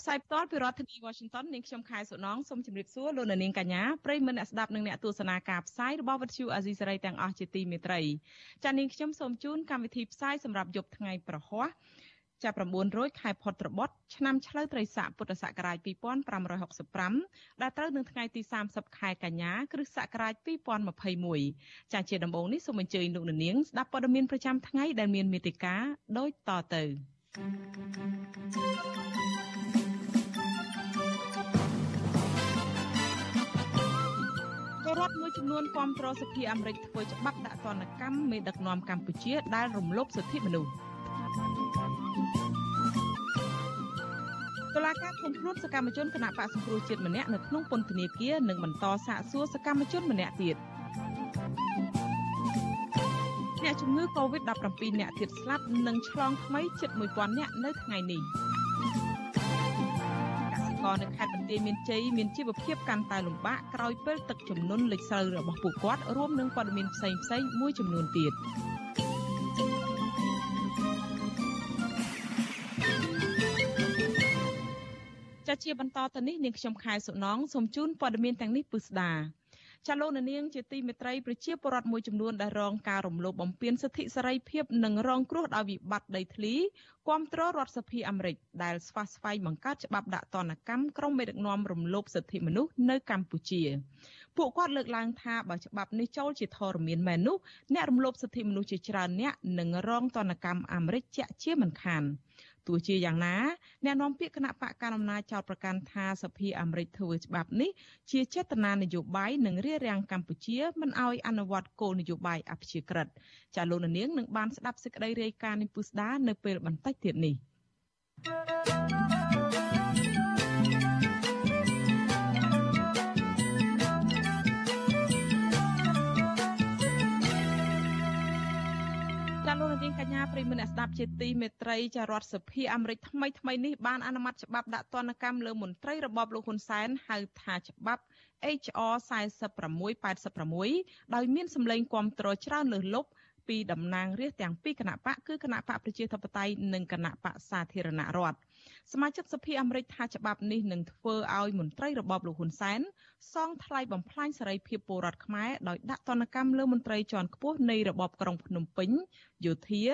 ផ្សាយផ្ទាល់ពីរដ្ឋធានី Washington នាងខ្ញុំខែសុណងសូមជម្រាបសួរលោកនាងកញ្ញាប្រិយមិត្តអ្នកស្ដាប់និងអ្នកទស្សនាការផ្សាយរបស់វិទ្យុអាស៊ីសេរីទាំងអស់ជាទីមេត្រីចា៎នាងខ្ញុំសូមជូនកម្មវិធីផ្សាយសម្រាប់យប់ថ្ងៃប្រហ័សចាប់900ខែផុតត្បុតឆ្នាំឆ្លូវត្រីស័កពុទ្ធសករាជ2565ដែលត្រូវនឹងថ្ងៃទី30ខែកញ្ញាគ្រិស្តសករាជ2021ចា៎ជាដំបូងនេះសូមអញ្ជើញលោកនាងស្ដាប់ព័ត៌មានប្រចាំថ្ងៃដែលមានមេតិការដូចតទៅ ពលរដ្ឋមួយចំនួនគាំទ្រសភាអាមេរិកធ្វើច្បាប់ដាក់ទណ្ឌកម្មមេដឹកនាំកម្ពុជាដែលរំលោភសិទ្ធិមនុស្សតុលាការឃុំខ្លួនសកម្មជនគណៈបកសង្គ្រោះជាតិម្នាក់នៅក្នុងពន្ធនាគារនិងបន្តសាកសួរសកម្មជនម្នាក់ទៀតអ្នកជំងឺ Covid-17 អ្នកទៀតស្លាប់និងឆ្លងថ្មីជិត1000នាក់នៅថ្ងៃនេះ កសិករនៅខេត្តបន្ទាយមានជ័យមានជីវភាពកាន់តែលំបាកក្រោយពេលទឹកជំនន់លិចស្រូវរបស់ពួកគាត់រួមនឹងព័ត៌មានផ្សេងៗមួយចំនួនទៀតចាជាបន្តទៅនេះនាងខ្ញុំខែសុណងសូមជូនព័ត៌មានទាំងនេះពិស្ដា ចាលោកនាងជាទីមេត្រីប្រជាពលរដ្ឋមួយចំនួនដែលរងការរំលោភបំពានសិទ្ធិសេរីភាពនិងរងគ្រោះដោយវិបត្តិដីធ្លីគាំទ្ររដ្ឋសភាអាមេរិកដែលស្វះស្វែងបង្កើតច្បាប់ដាក់ទណ្ឌកម្មក្រុមមេដឹកនាំរំលោភសិទ្ធិមនុស្សនៅកម្ពុជាពួកគាត់លើកឡើងថាបើច្បាប់នេះចូលជាធរមានមែននោះអ្នករំលោភសិទ្ធិមនុស្សជាច្រើនអ្នកនឹងរងទណ្ឌកម្មអាមេរិកជាក់ជាមិនខាន ទោះជាយ៉ាងណាអ្នកនាំពាក្យគណៈបកកណ្ដាលអំណាចចោទប្រកាន់ថាសភាអាមេរិកធ្វើច្បាប់នេះជាចេតនានយោបាយនិងរារាំងកម្ពុជាមិនឲ្យអនុវត្តគោលនយោបាយអព្យាក្រឹតចាលោកនាងនឹងបានស្ដាប់សេចក្តីរាយការណ៍នេះពុស្ដានៅពេលបន្តិចទៀតនេះ thank you នាងកញ្ញាប្រិមនៈស្ដាប់ជាទីមេត្រីចារដ្ឋសភាអាមេរិកថ្មីថ្មីនេះបានអនុម័តច្បាប់ដាក់ទណ្ឌកម្មលើមន្ត្រីរបបលោកហ៊ុនសែនហៅថាច្បាប់ HR 4686ដោយមានសម្លេងគាំទ្រច្រើនលើសលប់ពីតំណាងរាស្ត្រទាំងពីរគណៈបកគឺគណៈបកប្រជាធិបតេយ្យនិងគណៈបកសាធារណរដ្ឋ សមាជិកសភាអាមេរិកថាច្បាប់នេះនឹងធ្វើឲ្យមន្ត្រីរបបលោកហ៊ុនសែនសងថ្លៃបំផ្លាញសេរីភាពពលរដ្ឋខ្មែរដោយដាក់ទណ្ឌកម្មលើមន្ត្រីជាន់ខ្ពស់នៃរបបក្រុងភ្នំពេញយោធា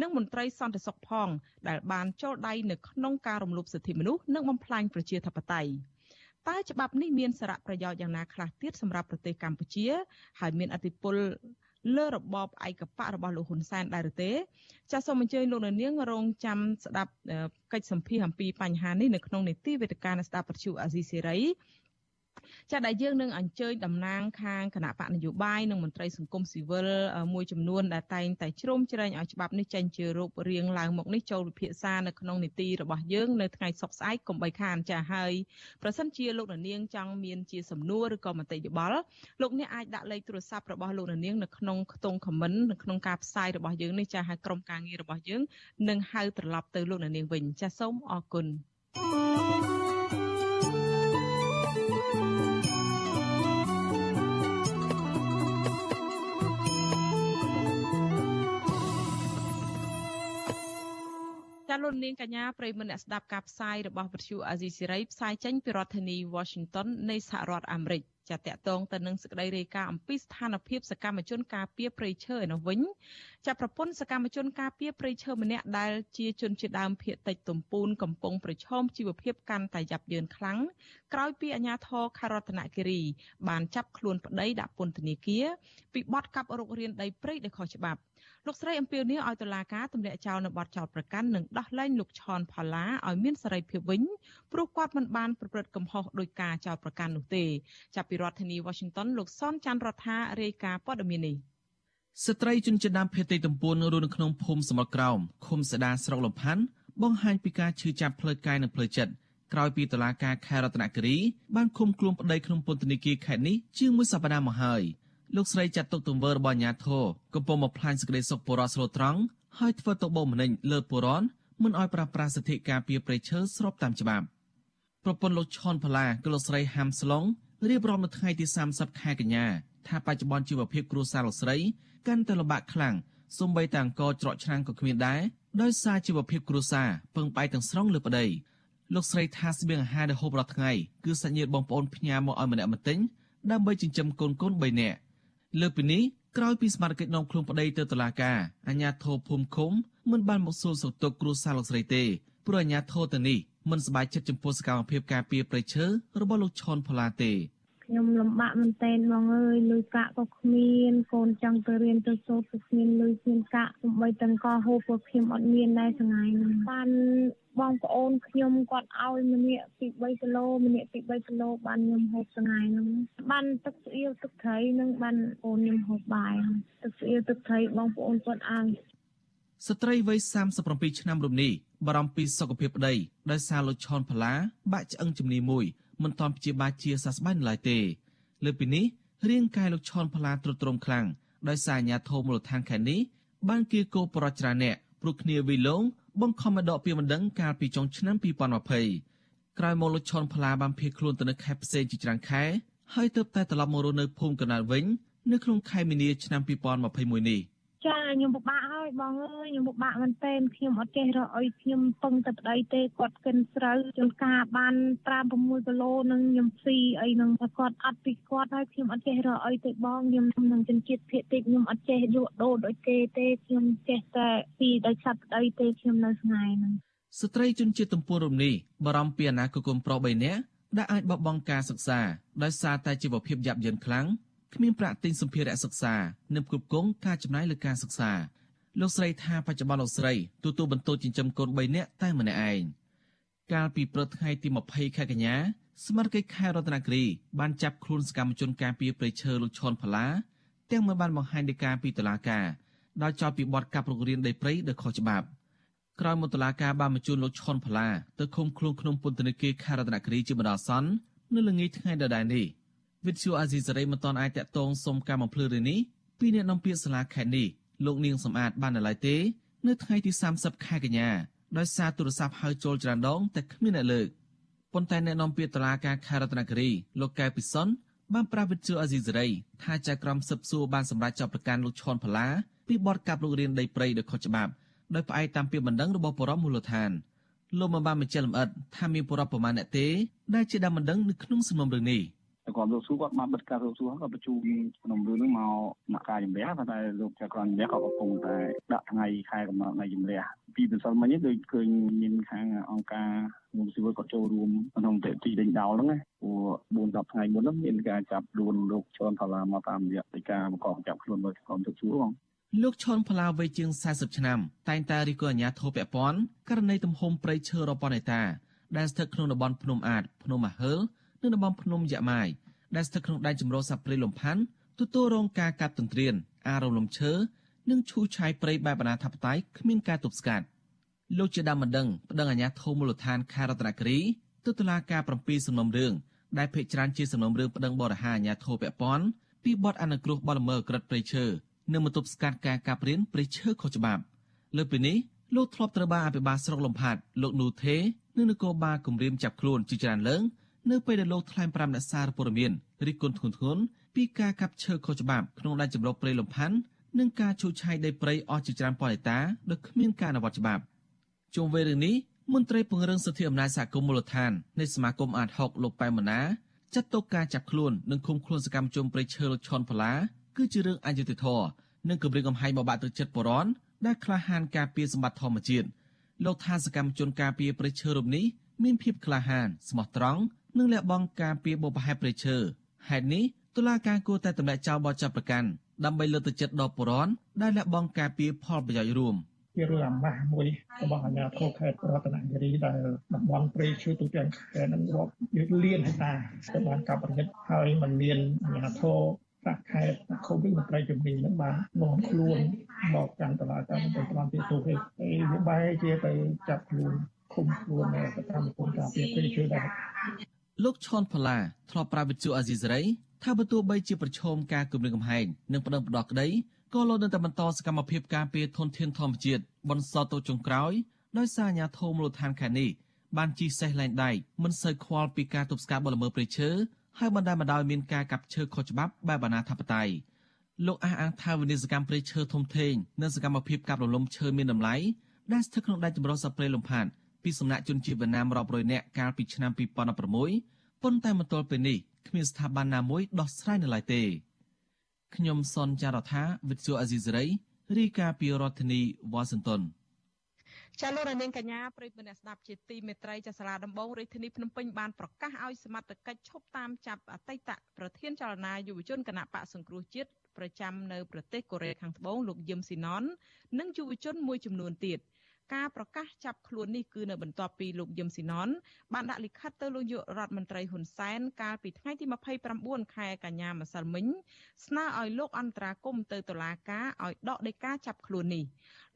និងមន្ត្រីសន្តិសុខផង ដែលបានចូលដៃនៅក្នុងការរំលោភសិទ្ធិមនុស្សនិងបំផ្លាញប្រជាធិបតេយ្យតើច្បាប់នេះមានសារៈប្រយោជន៍យ៉ាងណាខ្លះទៀតសម្រាប់ប្រទេសកម្ពុជា ហើយមានអធិបុល លើរបបឯកបៈរបស់លោកហ៊ុនសែនដែរទេចាសសូមអញ្ជើញលោកនាងរងចាំស្ដាប់កិច្ចសម្ភាសអំពីបញ្ហានេះនៅក្នុងនេតិវេទិកានៃស្ដាប់ពទ្យុអាស៊ីសេរី ចាដែលយើងនឹងអញ្ជើញតំណាងខាងគណៈបកនយោបាយនិងមន្ត្រីសង្គមស៊ីវិលមួយចំនួនដែលតែងតែជ្រោមជ្រែងឲ្យច្បាប់នេះចេញជារូបរាងឡើងមកនេះចូលវិភាសានៅក្នុងនីតិរបស់យើងនៅថ្ងៃសុក្រស្អែកកុំបីខានចាហើយប្រសិនជាលោកនាងចង់មានជាសំណួរឬក៏មតិយោបល់លោកអ្នកអាចដាក់លេខទូរស័ព្ទរបស់លោកនាងនៅក្នុងខ្ទង់ comment នៅក្នុងការផ្សាយរបស់យើងនេះចាហើយក្រុមការងាររបស់យើងនឹងហៅត្រឡប់ទៅលោកនាងវិញចាសូមអរគុណ thank you ចាលោកនាងកញ្ញាប្រិមនអ្នកស្ដាប់ការផ្សាយរបស់វិទ្យុអាស៊ីសេរីផ្សាយចេញពីរដ្ឋធានី Washington នៃសហរដ្ឋអាមេរិកចាតកតងទៅនឹងសេចក្តីរាយការណ៍អំពីស្ថានភាពសកម្មជនការពារព្រៃឈើឯនោះវិញចាប្រពន្ធសកម្មជនការពារព្រៃឈើម្នាក់ដែលជាជនជាដើមភៀតតិចទំពូនកំពុងប្រឈមជីវភាពកាន់តែយ៉ាប់យ៉ឺនខ្លាំងក្រោយពីអាជ្ញាធរខេត្តរតនគិរី បានចាប់ខ្លួនប្តីដាក់ពន្ធនាគារពីបទកាប់រុករានដីព្រៃដោយខុសច្បាប់ លោកស្រីអំពីលនេះឲ្យតុលាការទម្លាក់ចោលនៅបទចោទប្រកាន់និងដោះលែងលោកឆនផល្លាឲ្យមានសេរីភាពវិញព្រោះគាត់មិនបានប្រព្រឹត្តកំហុសដោយការចោទប្រកាន់នោះទេចាប់ពីរដ្ឋធានី Washington លោកសនច័ន្ទរដ្ឋារាយការណ៍ព័ត៌មាននេះស្ត្រីជនជាតិដើមភាគតិចតំពួនរស់នៅក្នុងភូមិសមុទ្រក្រោមឃុំសដាស្រុកលំផាន់បង្ហាញពីការឈឺចាប់ផ្លូវកាយនិងផ្លូវចិត្តក្រោយពីតុលាការខេត្តរតនគិរីបានឃុំខ្លួនប្តីក្នុងពន្ធនាគារខេត្តនេះជាងមួយសប្តាហ៍មកហើយ លោកស្រីចាត់ទុកទង្វើរបស់អាជ្ញាធរកំពុងបំផ្លាញសេចក្តីសុខពលរដ្ឋស្លូតត្រង់ហើយធ្វើទុកបុកម្នេញលើពលរដ្ឋមិនឲ្យប្រាស្រ័យសិទ្ធិការពារប្រៃឈើស្របតាមច្បាប់ប្រពន្ធលោកឈុនផល្លាគឺលោកស្រីហាំស្លុងរៀបរាប់នៅថ្ងៃទី30ខែកញ្ញាថាបច្ចុប្បន្នជីវភាពគ្រួសារលោកស្រីកាន់តែលំបាកខ្លាំងសូម្បីតែអង្គច្រកឆ្នាំងក៏គ្មានដែរដោយសារជីវភាពគ្រួសារពឹងផ្អែកទាំងស្រុងលើប្តីលោកស្រីថាស្បៀងអាហារដែលហូបរាល់ថ្ងៃគឺសាច់ញាតិបងប្អូនផ្ញើមកឲ្យម្នាក់ម្ទិញដើម្បីចិញ្ចឹមកូនកូន3នាក់ លើពីនេះក្រោយពីសមាជិកនាំខ្លួនប្តីទៅតុលាការអាជ្ញាធរភូមិឃុំមិនបានមកសួរសុខទុក្ខគ្រួសារលោកស្រីទេព្រោះអាជ្ញាធរទៅនេះមិនសប្បាយចិត្តចំពោះសកម្មភាពការពារប្រៃឈើរបស់លោកឈុនផល្លាទេ ខ្ញុំលំបាកមែនទែនបងអើយលុយកាក់ក៏គ្មានកូនចង់ទៅរៀនទៅសូត្រក៏គ្មានលុយគ្មានកាក់សំបីទាំងកហូបក៏ខ្ញុំអត់មានដែរសងៃហ្នឹងបានបងប្អូនខ្ញុំគាត់ឲ្យម្នាក់ពី3គីឡូម្នាក់ពី3គីឡូបានខ្ញុំហូបសងៃហ្នឹងបានទឹកស្អៀវទឹកត្រីនឹងបានអូនខ្ញុំហូបបាយទឹកស្អៀវទឹកត្រីបងប្អូនគាត់ឲ្យស្ត្រីវ័យ37ឆ្នាំរូបនេះបារម្ភពីសុខភាពប្តីដោយសារលោកឈុនផល្លាបាក់ឆ្អឹងជំនីមួយ មិនទាន់ព្យាបាលជាសះស្បើយនៅឡើយទេលើពីនេះរាងកាយលោកឈុនផល្លាទ្រុឌទ្រោមខ្លាំងដោយសារអាញាធមមូលដ្ឋានខេត្តនេះបានគៀកោបរច្រាអ្នកព្រោះគ្នាវិលងបង្ខំឲ្យដកពីមិនដឹងកាលពីចុងឆ្នាំ2020ក្រោយមកលោកឈុនផល្លាបានភៀសខ្លួនទៅនៅខេត្តផ្សេងជាច្រើនខែហើយទើបតែត្រឡប់មករស់នៅភូមិកណ្ដាលវិញនៅក្នុងខែមីនាឆ្នាំ2021នេះ ចាខ្ញុំពិបាកហើយបងអើយខ្ញុំពិបាកមែនទែនខ្ញុំអត់ចេះរកអីខ្ញុំពឹងតែប្តីទេគាត់កិនស្រូវជួនកាលបាន5 6គីឡូនឹងខ្ញុំស៊ីអីនឹងតែគាត់អត់ពីគាត់ហើយខ្ញុំអត់ចេះរកអីទេបងខ្ញុំនឹងជនជាតិភៀតតិចខ្ញុំអត់ចេះលក់ដូរដូចគេទេខ្ញុំចេះតែស៊ីដោយឆាប់ប្តីទេខ្ញុំនៅស្ងាយហ្នឹងស្ត្រីជនជាតិទំពួនរំនេះបារម្ភពីអនាគតកូនប្រុស3នាក់ដែលអាចបោះបង់ការសិក្សាដោយសារតែជីវភាពយ៉ាប់យ៉ឺនខ្លាំង គ្មានប្រាក់ទិញសម្ភារៈសិក្សានិងគ្រប់គ្រងការចំណាយលើការសិក្សាលោកស្រីថាបច្ចុប្បន្នលោកស្រីទទួលបន្ទុកចិញ្ចឹមកូន3នាក់តែម្នាក់ឯងកាលពីព្រឹកថ្ងៃទី20ខែកញ្ញាសមាជិកខេត្តរតនគិរីបានចាប់ខ្លួនសកម្មជនការពារព្រៃឈើលោកឈុនផល្លាទាំងមិនបានបង្ហាញដីកាពីតុលាការដោយចោទពីបទកាប់រុករានដីព្រៃដោយខុសច្បាប់ក្រោយមកតុលាការបានបញ្ជូនលោកឈុនផល្លាទៅឃុំខ្លួនក្នុងពន្ធនាគារខេត្តរតនគិរីជាបណ្ដោះអាសន្ននៅល្ងាចថ្ងៃដដែលនេះ វិទ្យុអាស៊ីសេរីមិនទាន់អាចតាក់ទងសុំការបំភ្លឺរឿងនេះពីអ្នកនាំពាក្យសាលាខេត្តនេះលោកនាងសំអាតបាននៅឡើយទេ នៅថ្ងៃទី30ខែកញ្ញាដោយសារទូរស័ព្ទហៅចូលច្រើនដងតែគ្មានអ្នកលើកប៉ុន្តែអ្នកនាំពាក្យតុលាការខេត្តរតនគិរីលោកកែពិសុនបានប្រាប់វិទ្យុអាស៊ីសេរីថាចៅក្រមស៊ើបសួរបានសម្រេចចាប់ប្រកាន់លោកឈុនផល្លាពីបទកាប់រុករានដីព្រៃដោយខុសច្បាប់ដោយផ្អែកតាមពាក្យបណ្ដឹងរបស់បរិមមូលដ្ឋានលោកមិនបានបញ្ជាក់លម្អិតថាមានបរិបប្រមាណអ្នកទេដែលជាដើមបណ្ដឹងនៅក្នុងសំណុំរឿងនេះ តែគាត់លោកសួរគាត់បានបិទការលោកសួរគាត់បញ្ជូនក្នុងរឿងហ្នឹងមកមកការជំរះតែលោកចៅក្រមជំរះក៏កំពុងតែដាក់ថ្ងៃខែកំណត់នៃជំរះពីបន្សិលមិញដូចឃើញមានខាងអង្គការមួយស៊ីវិលគាត់ចូលរួមក្នុងតេទីដេញដោលហ្នឹងណាព្រោះ4 10ថ្ងៃមុនហ្នឹងមានការចាប់ខ្លួនលោកឈុនផល្លាមកតាមរយៈនៃការបង្កប់ចាប់ខ្លួនដោយក្រុមទឹកជួរបងលោកឈុនផល្លាវ័យជាង40ឆ្នាំតែងតែរីកអាញាធរពពាន់ករណីទំហំព្រៃឈើរបស់នេតាដែលស្ថិតក្នុងតំបន់ភ្នំអាតភ្នំមហើល និងតំបន់ភ្នំយ៉ាម៉ាយដែលស្ថិតក្នុងដែនជម្រកសត្វព្រៃលំផាន់ទទួលរងការកាប់ទន្ទ្រានអារោមលំឈើនិងឈូសឆាយព្រៃបែបអនាធិបតេយ្យគ្មានការទប់ស្កាត់លោកជាដើមបណ្ដឹងប្តឹងអាជ្ញាធរមូលដ្ឋានខេត្តរតនគិរីទៅតុលាការ7សំណុំរឿងដែលភ្នាក់ច្រើនជាសំណុំរឿងប្តឹងបរិហាអាជ្ញាធរពាក់ព័ន្ធពីបទអនុគ្រោះបទល្មើសក្រិតព្រៃឈើនិងមិនទប់ស្កាត់ការកាប់រៀនព្រៃឈើខុសច្បាប់លើពីនេះលោកធ្លាប់ត្រូវបានអភិបាលស្រុកលំផាត់លោកនូថេនិងនគរបាលគម្រាមចាប់ខ្លួនជាច្រើនលើក នៅពេលដែលលោកថ្លែងប្រាប់អ្នកសារព័ត៌មានរិះគន់ធ្ងន់ធ្ងរពីការកាប់ឈើខុសច្បាប់ក្នុងដែនជម្រកព្រៃលំផាន់និងការឈូសឆាយដីព្រៃអស់ជាច្រើនប៉ុនឯតាដោយគ្មានការអនុវត្តច្បាប់ជុំវិញរឿងនេះមន្ត្រីពង្រឹងសិទ្ធិអំណាចសហគមន៍មូលដ្ឋាននៃសមាគមអាត6លោកប៉ែមណាចាត់ទុកការចាប់ខ្លួននិងឃុំខ្លួនសកម្មជនព្រៃឈើលោកឈុនផល្លាគឺជារឿងអយុត្តិធម៌និងគម្រាមកំហែងបបាក់ទឹកចិត្តបរនដែលក្លាហានការពារសម្បត្តិធម្មជាតិលោកថាសកម្មជនការពារព្រៃឈើរូបនេះមានភាពក្លាហានស្មោះត្រង់ និងលះបង់ការពារបបហេតុព្រៃឈើហេតុនេះតុលាការគួរតែទម្លាក់ចោលបទចាប់ប្រកាន់ដើម្បីលើកទឹកចិត្តដល់ប្រជាពលរដ្ឋដែលលះបង់ការពារផលប្រយោជន៍រួមជារឿងអាម៉ាស់មួយរបស់អាជ្ញាធរខេត្តរតនគិរីដែលតំបន់ព្រៃឈើទូទាំងខេត្តនឹងរាប់យឺលៀនហិតាទៅបានកាប់ប្រតិបត្តិហើយมันមានអាជ្ញាធរសាខេត្តខូវីមន្ត្រីជំនាញនឹងបាននាំខ្លួនមកកាន់តឡាការទៅតាមទីទូហេតុហើយវាបែរជាទៅចាប់ខ្លួនឃុំខ្លួននៅសកម្មជនការពារព្រៃឈើដែរ លោកឈុនផល្លាធ្លាប់ប្រាប់វិទ្យុអាស៊ីសេរីថាបើទោះបីជាប្រឈមការគម្រាមកំហែងនិងប្តឹងផ្ដោះក្តីក៏លោកនៅតែបន្តសកម្មភាពការពារធនធានធម្មជាតិបន្សល់ទុកចុងក្រោយដោយសារអាញាធមមូលដ្ឋានខេត្តនេះបានជិះសេះលែងដៃមិនសូវខ្វល់ពីការទប់ស្កាត់បទល្មើសព្រៃឈើហើយបណ្ដាបណ្ដោយមានការកាប់ឈើខុសច្បាប់បែបអាណាធិបតេយ្យលោកអះអាងថាវិនិស្សកម្មព្រៃឈើធំធេងនិងសកម្មភាពកាប់រលំឈើមានតម្លៃដែលស្ថិតក្នុងដែនចម្រុះសព្រៃលំផាត់ ពីសំណាក់ជនជាតិវៀតណាមរាប់រយនាក់កាលពីឆ្នាំ2016ប៉ុន្តែមកទល់ពេលនេះគ្មានស្ថាប័នណាមួយដោះស្រាយនៅឡើយទេខ្ញុំសនចាររថាវិទ្យុអាស៊ីសេរីរាយការណ៍ពីរដ្ឋធានីវ៉ាស៊ីនតោនចាលោករនាងកញ្ញាប្រិយមិត្តអ្នកស្ដាប់ជាទីមេត្រីចាសាលាដំបងរាជធានីភ្នំពេញបានប្រកាសឲ្យសមត្ថកិច្ចឈប់តាមចាប់អតីតប្រធានចលនាយុវជនគណៈបកសង្គ្រោះជាតិប្រចាំនៅប្រទេសកូរ៉េខាងត្បូងលោកយឹមស៊ីណននិងយុវជនមួយចំនួនទៀត។ ការប្រកាសចាប់ខ្លួននេះគឺនៅបន្ទាប់ពីលោកយឹមស៊ីណនបានដាក់លិខិតទៅលោកនាយករដ្ឋមន្ត្រីហ៊ុនសែនកាលពីថ្ងៃទី29ខែកញ្ញាម្សិលមិញស្នើឲ្យលោកអន្តរាគមទៅតុលាការឲ្យដកដីកាចាប់ខ្លួននេះ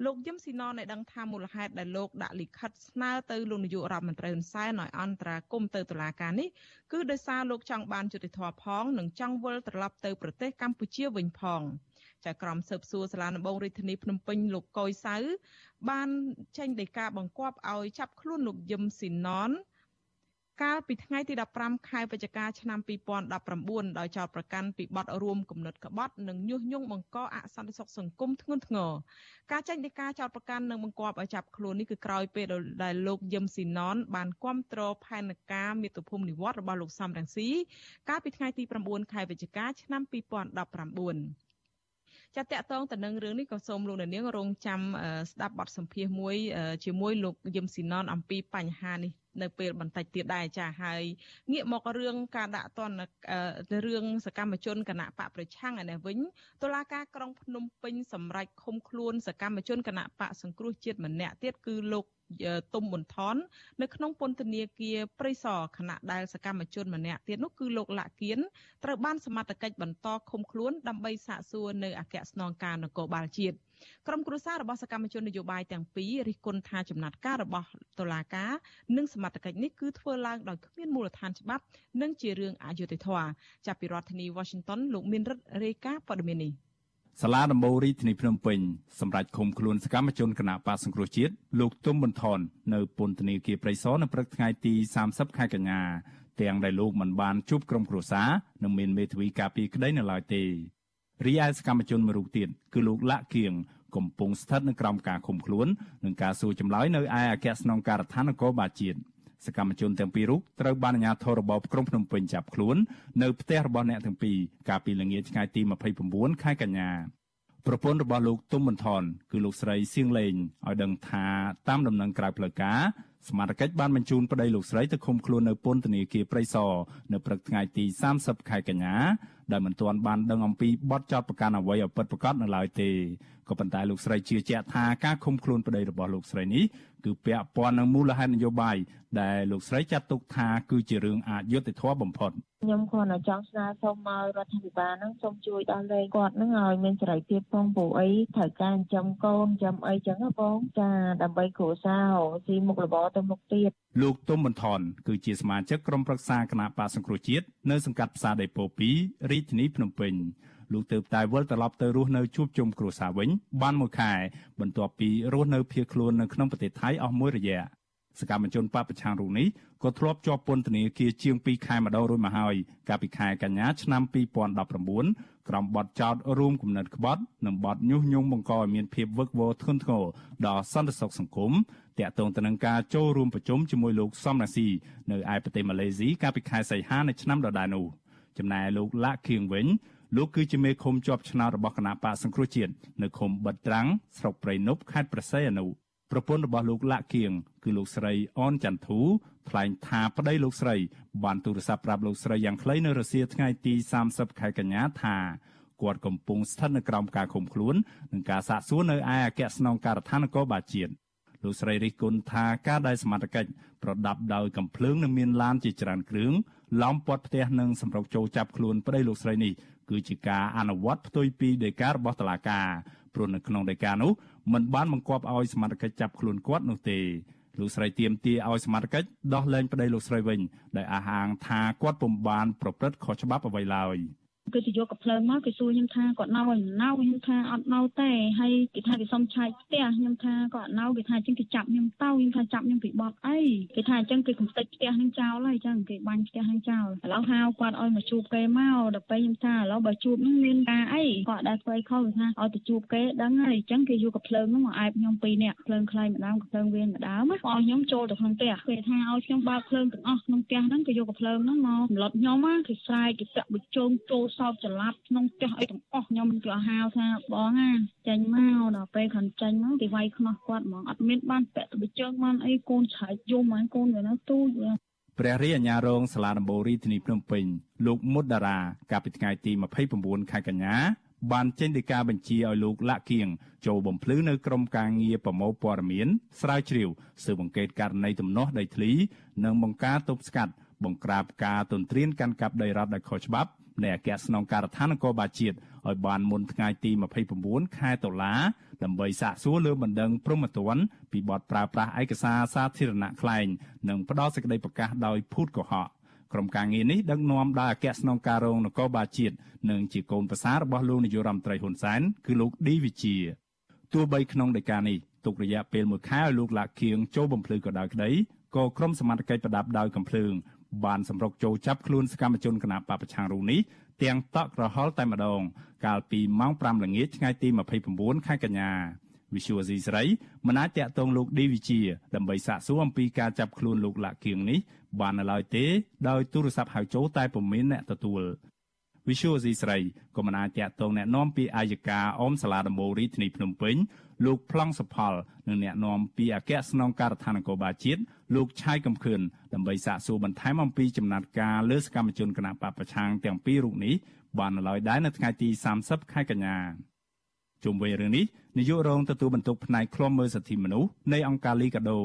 លោកយឹមស៊ីណនបានដឹងថាមូលហេតុដែលលោកដាក់លិខិតស្នើទៅលោកនាយករដ្ឋមន្ត្រីហ៊ុនសែនឲ្យអន្តរាគមទៅតុលាការនេះគឺដោយសារលោកចង់បានយុត្តិធម៌ផង និងចង់វិលត្រឡប់ទៅប្រទេសកម្ពុជាវិញផង។ ចាក្រមស៊ើបសួរសាលាដំបងរាជធានីភ្នំពេញលោកកុយសៅបានចេញដីកាបង្គាប់ឲ្យចាប់ខ្លួនលោកយឹមស៊ីណនកាលពីថ្ងៃទី15ខែវិច្ឆិកាឆ្នាំ2019ដោយចោទប្រកាន់ពីបទរួមគំនិតក្បត់និងញុះញង់បង្កអសន្តិសុខសង្គមធ្ងន់ធ្ងរការចេញដីកាចោទប្រកាន់និងបង្គាប់ឲ្យចាប់ខ្លួននេះគឺក្រោយពេលដែលលោកយឹមស៊ីណនបានគ្រប់គ្រងផែនការមាតុភូមិនិវត្តរបស់លោកសំរងស៊ីកាលពីថ្ងៃទី9ខែវិច្ឆិកាឆ្នាំ2019 ចាតកតងទៅនឹងរឿងនេះក៏សូមលោកនាងរងចាំស្ដាប់បទសម្ភាសន៍មួយ ជាមួយលោកយឹមស៊ីណនអំពីបញ្ហានេះ នៅពេលបន្តិចទៀតដែរចាហើយងាកមករឿងការដាក់ទណ្ឌរឿងសកម្មជនគណៈបកប្រឆាំងឯនេះវិញតុលាការក្រុងភ្នំពេញសម្រេចឃុំខ្លួនសកម្មជនគណៈបកសង្គ្រោះជាតិម្នាក់ទៀតគឺលោកទុំប៊ុនថននៅក្នុងពន្ធនាគារព្រៃសរខណៈដែលសកម្មជនម្នាក់ទៀតនោះគឺលោកលាក់គៀនត្រូវបានសមត្ថកិច្ចបន្តឃុំខ្លួនដើម្បីសាកសួរនៅអគ្គស្នងការនគរបាលជាតិ ក្រុមគ្រួសាររបស់សកម្មជននយោបាយទាំងពីររិះគន់ថាចំណាត់ការរបស់តុលាការនិងសមត្ថកិច្ចនេះគឺធ្វើឡើងដោយគ្មានមូលដ្ឋានច្បាប់ និងជារឿងអយុត្តិធម៌ចាប់ពីរដ្ឋធានី Washington លោកមានរិទ្ធរាយការណ៍ព័ត៌មាននេះសាលាដំបូងរាជធានីភ្នំពេញសម្រាប់ឃុំខ្លួនសកម្មជនគណៈបកសង្គ្រោះជាតិលោកទុំប៊ុនថននៅពន្ធនាគារព្រៃសរនៅព្រឹកថ្ងៃទី30ខែកញ្ញាទាំងដែលលោកមិនបានជួបក្រុមគ្រួសារនិងមានមេធាវីការពារក្តីនៅឡើយទេ រីឯសកម្មជនមួយរូបទៀតគឺលោកលាក់គៀងកំពុងស្ថិតនៅក្រោមការឃុំខ្លួននិងការសួរចម្លើយនៅឯអគ្គស្នងការដ្ឋាននគរបាលជាតិសកម្មជនទាំងពីររូបត្រូវបានអាជ្ញាធររបបក្រុងភ្នំពេញចាប់ខ្លួននៅផ្ទះរបស់អ្នកទាំងពីរកាលពីល្ងាចថ្ងៃទី29ខែកញ្ញាប្រពន្ធរបស់លោកទុំប៊ុនថនគឺលោកស្រីសៀងលេងឲ្យដឹងថាតាមដំណឹងក្រៅផ្លូវការសមាជិកបានបញ្ជូនប្តីលោកស្រីទៅឃុំខ្លួននៅពន្ធនាគារព្រៃសរនៅព្រឹកថ្ងៃទី30ខែកញ្ញា ដែលមិនទាន់បានដឹងអំពីបទចោទប្រកាន់អ្វីឲ្យពិតប្រាកដនៅឡើយទេក៏ប៉ុន្តែលោកស្រីជឿជាក់ថាការឃុំខ្លួនប្តីរបស់លោកស្រីនេះ គឺពាក់ព័ន្ធនឹងមូលហេតុនយោបាយដែលលោកស្រីចាត់ទុកថាគឺជារឿងអយុត្តិធម៌បំផុតខ្ញុំគ្រាន់តែចង់ស្នើសុំឲ្យរដ្ឋាភិបាលហ្នឹងសូមជួយដល់លេគាត់ហ្នឹងឲ្យមានសេរីភាពផងព្រោះអីត្រូវការចិញ្ចឹមកូនចិញ្ចឹមអីចឹងបងចាដើម្បីគ្រួសារស៊ីមុខរបរទៅមុខទៀតលោកទុំបន្ថនគឺជាសមាជិកក្រុមប្រឹក្សាគណៈបកសង្គ្រោះជាតិនៅសង្កាត់ផ្សារដីពោ2រាជធានីភ្នំពេញ លោកទើបតែវិលត្រឡប់ទៅរស់នៅជួបជុំគ្រួសារវិញបានមួយខែបន្ទាប់ពីរស់នៅភៀសខ្លួននៅក្នុងប្រទេសថៃអស់មួយរយៈសកម្មជនបពប្រឆាំងរូបនេះក៏ធ្លាប់ជាប់ពន្ធនាគារជាង2ខែម្ដងរួចមកហើយកាលពីខែកញ្ញាឆ្នាំ2019ក្រោមបទចោទរួមគំនិតក្បត់និងបទញុះញង់បង្កឲ្យមានភាពវឹកវរធ្ងន់ធ្ងរដល់សន្តិសុខសង្គមតាក់ទងទៅនឹងការចូលរួមប្រជុំជាមួយលោកសំរាស៊ីនៅឯប្រទេសម៉ាឡេស៊ីកាលពីខែសីហានៃឆ្នាំដដែលនោះចំណែកលោកឡាក់ខៀងវិញ លោកគឺជាមេឃុំជាប់ឆ្នោតរបស់គណៈបកសង្គ្រោះជាតិនៅឃុំបិទត្រាំងស្រុកព្រៃនប់ខេត្តប្រស័យអនុប្រពន្ធរបស់លោកលាក់គៀងគឺលោកស្រីអនចន្ទធូថ្លែងថាប្តីលោកស្រី បានទូរស័ព្ទប្រាប់លោកស្រីយ៉ាងខ្លីនៅរសៀលថ្ងៃទី30ខែកញ្ញាថាគាត់កំពុងស្ថិតនៅក្រោមការឃុំខ្លួននិងការសាកសួរនៅឯអគ្គស្នងការដ្ឋាននគរបាលជាតិលោកស្រីរិះគន់ថាការដែលសមត្ថកិច្ចប្រដាប់ដោយកំភ្លើងនិងមានឡានជាច្រើនគ្រឿងឡោមព័ទ្ធផ្ទះនិងសម្រុកចូលចាប់ខ្លួនប្តីលោកស្រីនេះ គឺជាការអនុវត្តផ្ទុយពីដីការបស់តុលាការព្រោះនៅក្នុងដីកានោះមិនបានបង្គាប់ឲ្យសមត្ថកិច្ចចាប់ខ្លួនគាត់នោះទេលោកស្រីទៀមទាឲ្យសមត្ថកិច្ចដោះលែងប្តីលោកស្រីវិញដោយអះអាងថាគាត់ពុំបានប្រព្រឹត្តខុសច្បាប់អ្វីឡើយ។ គេទៅយកកំភ្លើងមកគេសួរខ្ញុំថាគាត់នៅឲ្យនៅខ្ញុំថាអត់នៅទេហើយគេថាគេសុំឆែកផ្ទះខ្ញុំថាគាត់នៅគេថាអញ្ចឹងគេចាប់ខ្ញុំទៅខ្ញុំថាចាប់ខ្ញុំពីបត់អីគេថាអញ្ចឹងគេកំទេចផ្ទះនឹងចោលហើយអញ្ចឹងគេបាញ់ផ្ទះនឹងចោលឥឡូវហៅគាត់ឲ្យមកជួបគេមកដល់ពេលខ្ញុំថាឥឡូវបើជួបនឹងមានការអីគាត់ដែរធ្វើខុសគេថាឲ្យទៅជួបគេដឹងហើយអញ្ចឹងគេយកកំភ្លើងនោះមកអែបខ្ញុំពីរនាក់ភ្លើងខ្លាយម្ដងកំភ្លើងវៀនម្ដងមកឲ្យខ្ញុំចូលទៅក្នុងផ្ទះគេថាឲ្យខ្ញុំបើកភ្លើងទាំងអស់ក្នុងផ្ទះហ្នឹងគេយកកំភ្លើងហ្នឹងមកសម្លុតខ្ញុំគេស្រែកគេចាក់បញ្ជោងចូលសោកច្រឡាប់ក្នុងផ្ទះអីទាំងអស់ខ្ញុំក៏ហៅថាបងណាចាញ់មកដល់ពេលខាងចាញ់មកគេវាយខ្នោះគាត់ហ្មងអត់មានបានពាក់ទៅជើងបានអីកូនឆែកយំហ្នឹងកូនវានៅទូចព្រះរាជអាជ្ញារងសាលាដំបូងរាជធានីភ្នំពេញលោកមុតតារាកាលពីថ្ងៃទី29ខែកញ្ញាបានចេញដីកាបញ្ជាឲ្យលោកលាក់គៀងចូលបំភ្លឺនៅក្រមការងារប្រមូលព័ត៌មានស្រាវជ្រាវស៊ើបអង្កេតករណីទំនាស់ដីធ្លី និងបង្ការទប់ស្កាត់បង្ក្រាបការទន្ទ្រានកាន់កាប់ដីរដ្ឋដោយខុសច្បាប់ នៃអគ្គស្នងការដ្ឋាននគរបាលជាតិឲ្យបានមុនថ្ងៃទី29ខែតុលាដើម្បីសាកសួរលើបណ្ដឹងព្រហ្មទណ្ឌពីបទប្រើប្រាស់ឯកសារសាធារណៈក្លែងនិងផ្ដល់សេចក្តីប្រកាសដោយភូតកុហកក្រុមការងារនេះដឹកនាំដោយអគ្គស្នងការរងនគរបាលជាតិនិងជាកូនប្រសាររបស់លោកនាយករដ្ឋមន្ត្រីហ៊ុនសែនគឺលោកឌីវិជាទោះបីក្នុងដីកានេះទុករយៈពេល1ខែឲ្យលោកលាក់គៀងចូលបំភ្លឺក៏ដោយក្តីក៏ក្រុមសមត្ថកិច្ចប្រដាប់ដោយកំភ្លើង បានសម្រុកចូលចាប់ខ្លួនសកម្មជនគណបកប្រឆាំងរូបនេះទាំងតក់ក្រហល់តែម្ដង កាលពីម៉ោង5ល្ងាចថ្ងៃទី29ខែកញ្ញាវិសុវស៊ីស្រីមិនអាចតាក់ទងលោកឌីវិជាដើម្បីសាកសួរអំពីការចាប់ខ្លួនលោកលាក់គៀងនេះបាននៅឡើយទេដោយទូរស័ព្ទហៅចូលតែពុំមានអ្នកទទួល វិសុវស៊ីស្រីក៏មិនអាចតាក់ទងแนะនាំពីអាយកាអមសាលាដំបូងរាជធានីភ្នំពេញលោកប្លង់សុផលនិងអ្នកនាំពីអគ្គស្នងការដ្ឋាននគរបាលជាតិលោកឆាយកំខឿនដើម្បីសាកសួរបន្ថែមអំពីចំណាត់ការលើសកម្មជនគណបកប្រឆាំងទាំងពីររូបនេះបាននៅឡើយដែរនៅថ្ងៃទី30ខែកញ្ញាជុំវិញរឿងនេះនាយករងទទួលបន្ទុកផ្នែកឃ្លាំមើលសិទ្ធិមនុស្សនៃអង្គការលីកាដូ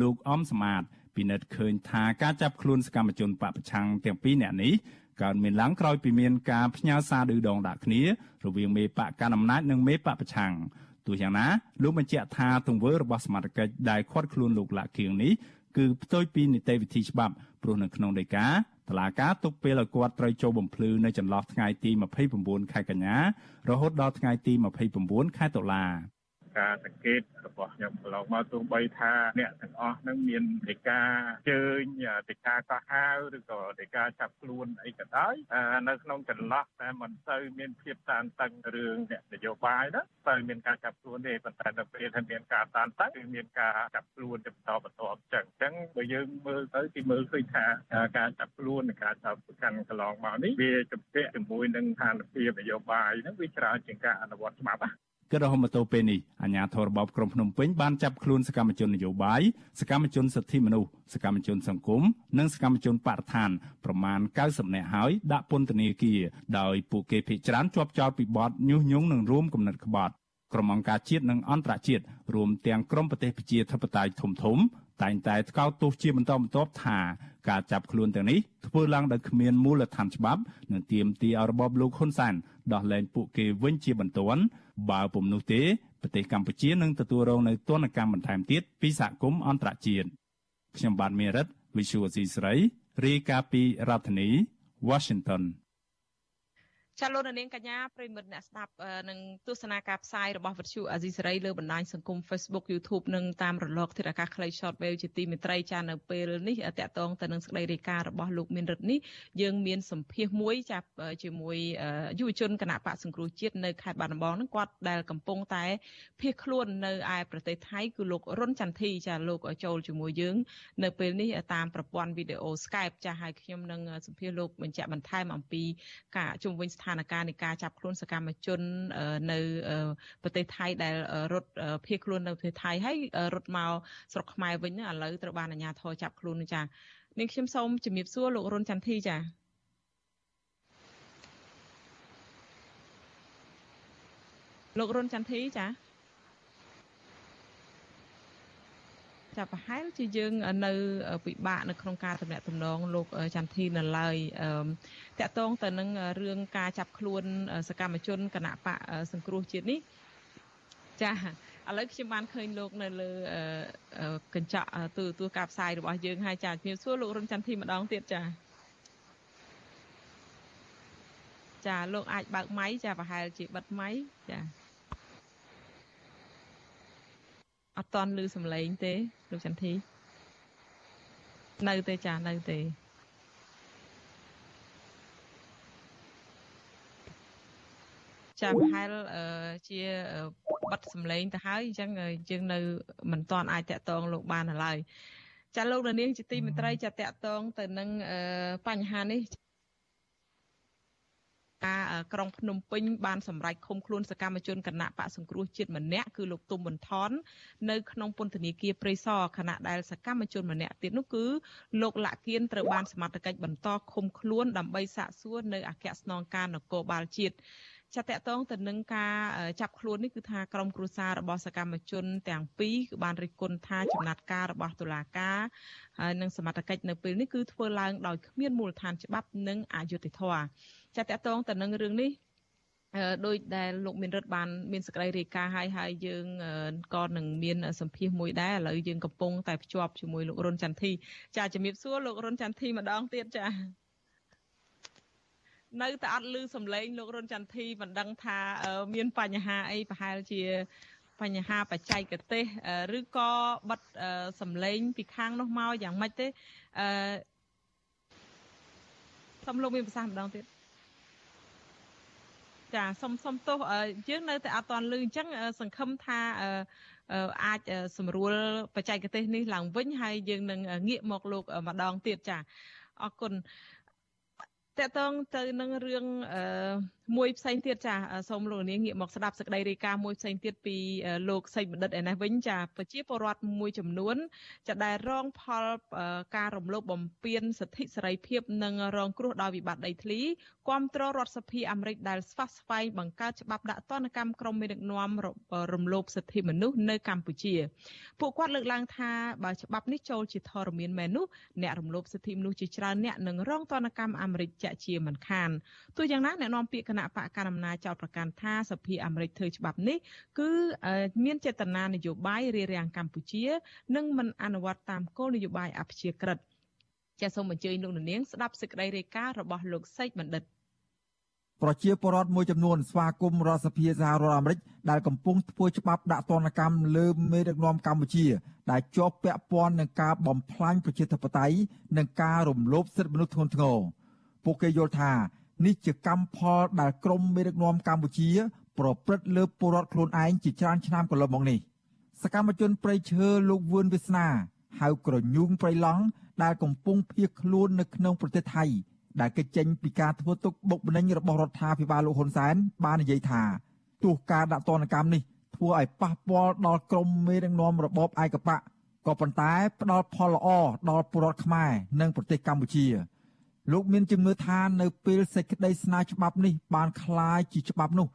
លោកអំសមាតពិនិត្យឃើញថាការចាប់ខ្លួនសកម្មជនបពប្រឆាំងទាំងពីរនាក់នេះ កើតមានឡើងក្រោយពីមានការផ្ញើសារឌឺដងដាក់គ្នារវាងមេបកកណ្ដាលអំណាចនិងមេបកប្រឆាំងទោះយ៉ាងណាលោកបញ្ជាក់ថាទង្វើរបស់សមាជិកដែលខាត់ខ្លួនលោកលាក់គៀងនេះគឺផ្ទុយពីនីតិវិធីច្បាប់ព្រោះនៅក្នុងដីកាតឡាការទុកពេលឲ្យគាត់ត្រូវចូលបំភ្លឺនៅចន្លោះថ្ងៃទី29ខែកញ្ញារហូតដល់ថ្ងៃទី29ខែតុលា ការសង្កេតរបស់ខ្ញុំកន្លងមកទោះបីថាអ្នកទាំងអស់នឹងមានដីកាជើញដីកាកោះហៅឬក៏ដីកាចាប់ខ្លួនអីក៏ដោយនៅក្នុងចន្លោះតែមិនសូវមានភាពតានតឹងរឿងអ្នកនយោបាយណាតែមានការចាប់ខ្លួនទេប៉ុន្តែដល់ពេលដែលមានការតានតឹងគឺមានការចាប់ខ្លួនទៅបន្តបន្តអញ្ចឹងអញ្ចឹងបើយើងមើលទៅគឺមើលឃើញថាការចាប់ខ្លួននិងការចាប់ប្រកាន់កន្លងមកនេះវាជំពាក់ជាមួយនឹងស្ថានភាពនយោបាយហ្នឹងវាច្រើនជាងការអនុវត្តច្បាប់ណា គិតរហូតមកទល់ពេលនេះអាជ្ញាធររបបក្រុងភ្នំពេញបានចាប់ខ្លួនសកម្មជននយោបាយសកម្មជនសិទ្ធិមនុស្សសកម្មជនសង្គមនិងសកម្មជនបរិស្ថានប្រមាណ90នាក់ហើយដាក់ពន្ធនាគារដោយពួកគេភ័យច្រានជាប់ចោទពីបទញុះញង់និងរួមគំនិតក្បត់ក្រុមអង្គការជាតិនិងអន្តរជាតិរួមទាំងក្រុមប្រទេសប្រជាធិបតេយ្យធំធំ តែងតែថ្កោលទោសជាបន្តបន្ទាប់ថាការចាប់ខ្លួនទាំងនេះធ្វើឡើងដោយគ្មានមូលដ្ឋានច្បាប់និងទាមទារឲ្យរបបលោកហ៊ុនសែនដោះលែងពួកគេវិញជាបន្ទាន់បើពុំនោះទេប្រទេសកម្ពុជានឹងទទួលរងនូវទណ្ឌកម្មបន្ថែមទៀតពីសហគមន៍អន្តរជាតិខ្ញុំបាទមេរិត Visual C ស្រីរាយការណ៍ពីរដ្ឋធានី Washington ចាលោកនាងកញ្ញាប្រិមិត្តអ្នកស្ដាប់នឹងទស្សនាការផ្សាយរបស់វិទ្យុអាស៊ីសេរីលើបណ្ដាញសង្គម Facebook YouTube និងតាមរលកធាតុអាកាសខ្លី Short Wave ជាទីមេត្រីចានៅពេលនេះតកតងទៅនឹងសេចក្តីរាយការណ៍របស់លោកមានរិទ្ធនេះយើងមានសម្ភាសមួយចាប់ជាមួយយុវជនគណៈបកសង្គ្រោះជាតិនៅខេត្តបាត់ដំបងនឹងគាត់ដែលកំពុងតែភៀសខ្លួននៅឯប្រទេសថៃគឺលោករុនចន្ទធីចាលោកចូលជាមួយយើងនៅពេលនេះតាមប្រព័ន្ធវីដេអូ Skype ចាហើយខ្ញុំនឹងសម្ភាសលោកបញ្ជាក់បន្ថែមអំពីការជុំវិញស្ថានភាពនៃការចាប់ខ្លួនសកម្មជននៅប្រទេសថៃដែលរត់ភៀសខ្លួននៅប្រទេសថៃហើយរត់មកស្រុកខ្មែរវិញឥឡូវត្រូវបានអាជ្ញាធរចាប់ខ្លួនចានាងខ្ញុំសូមជំរាបសួរលោករុនចន្ទធីចាលោករុនចន្ទធីចា ចាប្រហែលជាយើងនៅពិបាកនៅក្នុងការតំណាក់តំណងលោកចន្ទធីនៅឡើយតកតងទៅនឹងរឿងការចាប់ខ្លួនសកម្មជនគណៈបកសង្គ្រោះជាតិនេះចាឥឡូវខ្ញុំបានឃើញលោកនៅលើកញ្ចក់ទូទូការផ្សាយរបស់យើងហើយចាជំរាបសួរលោករុនចន្ទធីម្ដងទៀតចាចាលោកអាចបើកម៉ៃចាប្រហែលជាបិទម៉ៃចា អត់តន់ឮសំឡេងទេលោកចន្ទធីនៅទេចានៅទេចាប្រហែលជាបិទសំឡេងទៅហើយអញ្ចឹងយើងនៅមិនទាន់អាចតាក់ទងលោកបានឡើយចាលោកនាងជាទីមេត្រីចាតាក់ទងទៅនឹងបញ្ហានេះ ការក្រុងភ្នំពេញបានសម្រេចឃុំខ្លួនសកម្មជនគណៈបកសង្គ្រោះជាតិម្នាក់គឺលោកទុំប៊ុនថននៅក្នុងពន្ធនាគារព្រៃសរខណៈដែលសកម្មជនម្នាក់ទៀតនោះគឺលោកលាក់គៀនត្រូវបានសមត្ថកិច្ចបន្តឃុំខ្លួនដើម្បីសាកសួរនៅអគ្គស្នងការនគរបាលជាតិចាតតងទៅនឹងការចាប់ខ្លួននេះគឺថាក្រមគ្រួសាររបស់សកម្មជនទាំងពីរគឺបានរិះគន់ថាចំណាត់ការរបស់តុលាការហើយនិងសមត្ថកិច្ចនៅពេលនេះគឺធ្វើឡើងដោយគ្មានមូលដ្ឋានច្បាប់និងអយុត្តិធម៌ ចាតតងទៅនឹងរឿងនេះដោយដែលលោកមានរិទ្ធបានមានសកម្មរាយការណ៍ហើយហើយយើងក៏នឹងមានសម្ភារមួយដែរឥឡូវយើងកំពុងតែភ្ជាប់ជាមួយលោករុនចន្ទធីចាជំរាបសួរលោករុនចន្ទធីម្ដងទៀតចានៅតែអត់ឮសំឡេងលោករុនចន្ទធីមិនដឹងថាមានបញ្ហាអីប្រហែលជាបញ្ហាបច្ចេកទេសឬក៏បិទសំឡេងពីខាងនោះមកយ៉ាងម៉េចទេអឺសូមលោកមានប្រសាសន៍ម្ដងទៀត ចាសុំសុំទោសយើងនៅតែអត់ទាន់ឮអញ្ចឹងសង្ឃឹមថាអាចសម្រួលបច្ចេកទេសនេះឡើងវិញហើយយើងនឹងងាកមកលោកម្ដងទៀតចាអរគុណតកតងទៅនឹងរឿង មួយផ្សេងទៀតចាសូមលោកនាងងាកមកស្ដាប់សេចក្តីរាយការណ៍មួយផ្សេងទៀតពីលោកសីបណ្ឌិតឯនេះវិញចាប្រជាពលរដ្ឋមួយចំនួនចាដែលរងផលការរំលោភបំពានសិទ្ធិសេរីភាពនិងរងគ្រោះដោយវិបត្តិដីធ្លីគាំទ្ររដ្ឋសភាអាមេរិកដែលស្វាស្វែងបង្កើតច្បាប់ដាក់ទណ្ឌកម្មក្រុមមេដឹកនាំរំលោភសិទ្ធិមនុស្សនៅកម្ពុជាពួកគាត់លើកឡើងថាបើច្បាប់នេះចូលជាធរមានមែននោះអ្នករំលោភសិទ្ធិមនុស្សជាច្រើនអ្នកនឹងរងទណ្ឌកម្មអាមេរិកជាក់ជាមិនខានទោះយ៉ាងណាអ្នកនាំពាក្យគណៈបកកណ្ដាលអំណាចចោទប្រកាន់ថាសភាអាមេរិកធ្វើច្បាប់នេះគឺមានចេតនានយោបាយរារាំងកម្ពុជា និងមិនអនុវត្តតាមគោលនយោបាយអព្យាក្រឹតចាសសូមអញ្ជើញលោកនាងស្ដាប់សេចក្តីរាយការណ៍របស់លោកសេកបណ្ឌិតប្រជាពលរដ្ឋមួយចំនួនស្វាគមន៍រដ្ឋសភាសហរដ្ឋអាមេរិកដែលកំពុងធ្វើច្បាប់ដាក់ទណ្ឌកម្មលើមេដឹកនាំកម្ពុជា ដែលជាប់ពាក់ព័ន្ធនឹងការបំផ្លាញប្រជាធិបតេយ្យនិងការរំលោភសិទ្ធិមនុស្សធ្ងន់ធ្ងរពួកគេយល់ថា នេះជាកម្មផលដែលក្រមមេដឹកនាំកម្ពុជា ប្រព្រឹត្តលើពលរដ្ឋខ្លួនឯងជាច្រើនឆ្នាំកន្លងមកនេះសកម្មជនប្រៃឈើលោកវឿនវាសនាហៅក្រញូងប្រៃឡង់ដែលកំពុងភៀសខ្លួននៅក្នុងប្រទេសថៃដែលកិច្ចចេញពីការធ្វើទុកបុកម្នេញរបស់រដ្ឋាភិបាលលោកហ៊ុនសែនបាននិយាយថាទោះការដាក់ទណ្ឌកម្មនេះធ្វើឲ្យប៉ះពាល់ដល់ក្រមមេដឹកនាំរបបឯកបកក៏ប៉ុន្តែផ្ដល់ផលល្អដល់ពលរដ្ឋខ្មែរនិងប្រទេសកម្ពុជា លោកមានជំនឿថានៅពេលសេចក្តីស្នើច្បាប់នេះបានคล้ายជាច្បាប់នោះ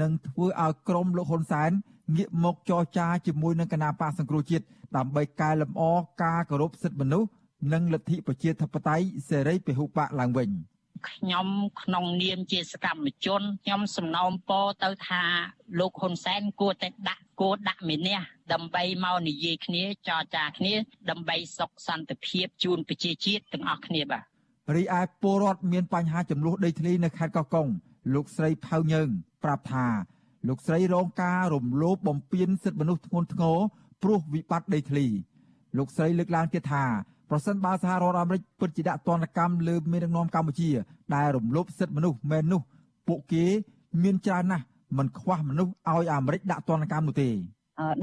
នឹងធ្វើឲ្យក្រមលោកហ៊ុនសែនងាកមកចរចាជាមួយនឹងគណៈបកសង្គ្រោះជាតិដើម្បីកែលម្អការគោរពសិទ្ធិមនុស្សនិងលទ្ធិប្រជាធិបតេយ្យសេរីពហុបកឡើងវិញខ្ញុំក្នុងនាមជាសកម្មជនខ្ញុំសំណូមពរទៅថាលោកហ៊ុនសែនគួរតែដាក់គួរដាក់មេនះដើម្បីមកនិយាយគ្នាចរចាគ្នាដើម្បីសុខសន្តិភាពជូនប្រជាជាតិទាំងអស់គ្នាបាទ រីឯពលរដ្ឋមានបញ្ហាចំនួនដីធ្លីនៅខេត្តកោះកុងលោកស្រីផៅញើងប្រាប់ថាលោកស្រីរងការរំលោភបំពានសិទ្ធិមនុស្សធ្ងន់ធ្ងរព្រោះវិបត្តិដីធ្លីលោកស្រីលើកឡើងទៀតថាប្រសិនបើសហរដ្ឋអាមេរិកពិតជាដាក់ទណ្ឌកម្មលើមេដឹកនាំកម្ពុជាដែលរំលោភសិទ្ធិមនុស្សមែននោះពួកគេមានច្រើនណាស់មិនខ្វះមនុស្សឲ្យអាមេរិកដាក់ទណ្ឌកម្មនោះទេ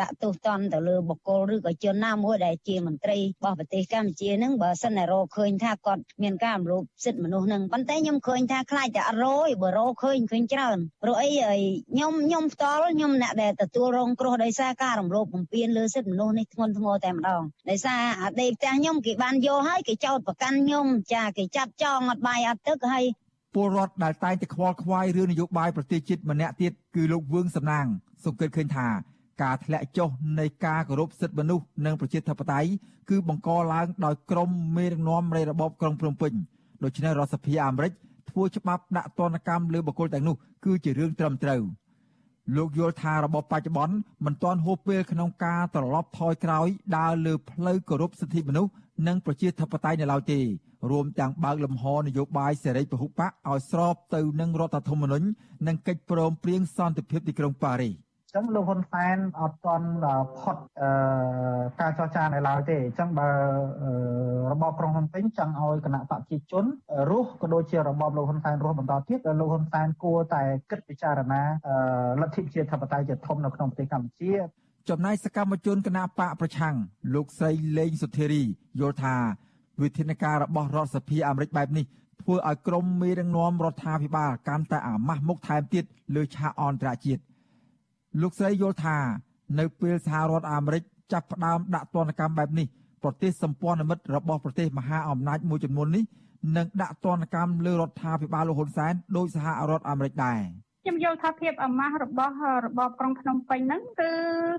ដាក់ទោសទណ្ឌទៅលើបុគ្គលឬក៏ជនណាមួយដែលជាមន្ត្រីរបស់ប្រទេសកម្ពុជានឹងបើសិនតែរកឃើញថាគាត់មានការរំលោភសិទ្ធិមនុស្សនឹងប៉ុន្តែខ្ញុំឃើញថាខ្លាចតែអត់រយបើរកឃើញឃើញច្រើនព្រោះអីខ្ញុំខ្ញុំផ្ទាល់ខ្ញុំអ្នកដែលទទួលរងគ្រោះដោយសារការរំលោភបំពានលើសិទ្ធិមនុស្សនេះធ្ងន់ធ្ងរតែម្ដងដោយសារអាដេកផ្ទះខ្ញុំគេបានយកហើយគេចោទប្រកាន់ខ្ញុំចាគេចាប់ចងអត់បាយអត់ទឹកហើយពលរដ្ឋដែលតែងតែខ្វល់ខ្វាយរឿងនយោបាយប្រទេសជាតិម្នាក់ទៀតគឺលោកវឿងសំណាងសង្កេតឃើញថា ការធ្លាក់ចុះនៃការគោរពសិទ្ធិមនុស្សនិងប្រជាធិបតេយ្យគឺបង្កឡើងដោយក្រមមេដឹកនាំនៃរបបក្រុងភ្នំពេញដូច្នេះរដ្ឋសភាអាមេរិកធ្វើច្បាប់ដាក់ទណ្ឌកម្មលើបុគ្គលទាំងនោះគឺជារឿងត្រឹមត្រូវលោកយល់ថារបបបច្ចុប្បន្នមិនទាន់ហួសពេលក្នុងការត្រឡប់ថយក្រោយដើរលើផ្លូវគោរពសិទ្ធិមនុស្សនិងប្រជាធិបតេយ្យនៅឡើយទេរួមទាំងបើកលំហនយោបាយសេរីពហុបកឲ្យស្របទៅនឹងរដ្ឋធម្មនុញ្ញនិងកិច្ចព្រមព្រៀងសន្តិភាពទីក្រុងប៉ារីស ចឹងលោកហ៊ុនសែនអត់ទាន់ផុតការចរចានៅឡើយទេអញ្ចឹងបើរបបក្រុងភ្នំពេញចង់ឲ្យគណៈបកប្រជាជនរស់ក៏ដូចជារបបលោកហ៊ុនសែនរស់បន្តទៀតលោកហ៊ុនសែនគួរតែគិតពិចារណាលទ្ធិប្រជាធិបតេយ្យជាធំនៅក្នុងប្រទេសកម្ពុជាចំណែកសកម្មជនគណៈបកប្រឆាំងលោកស្រីលេងសុធារីយល់ថាវិធានការរបស់រដ្ឋសភាអាមេរិកបែបនេះធ្វើឲ្យក្រមមេដឹកនាំរដ្ឋាភិបាលកាន់តែអាម៉ាស់មុខថែមទៀតលើឆាកអន្តរជាតិ លោកស្រីយល់ថានៅពេលសហរដ្ឋអាមេរិកចាប់ផ្ដើមដាក់ទណ្ឌកម្មបែបនេះប្រទេសសម្ព័ន្ធមិត្តរបស់ប្រទេសមហាអំណាចមួយចំនួននេះនឹងដាក់ទណ្ឌកម្មលើរដ្ឋាភិបាលលោកហ៊ុនសែនដោយសហរដ្ឋអាមេរិកដែរ។ ខ្ញុំយល់ថាភាពអាម៉ាស់របស់របបក្រុងភ្នំពេញហ្នឹងគឺ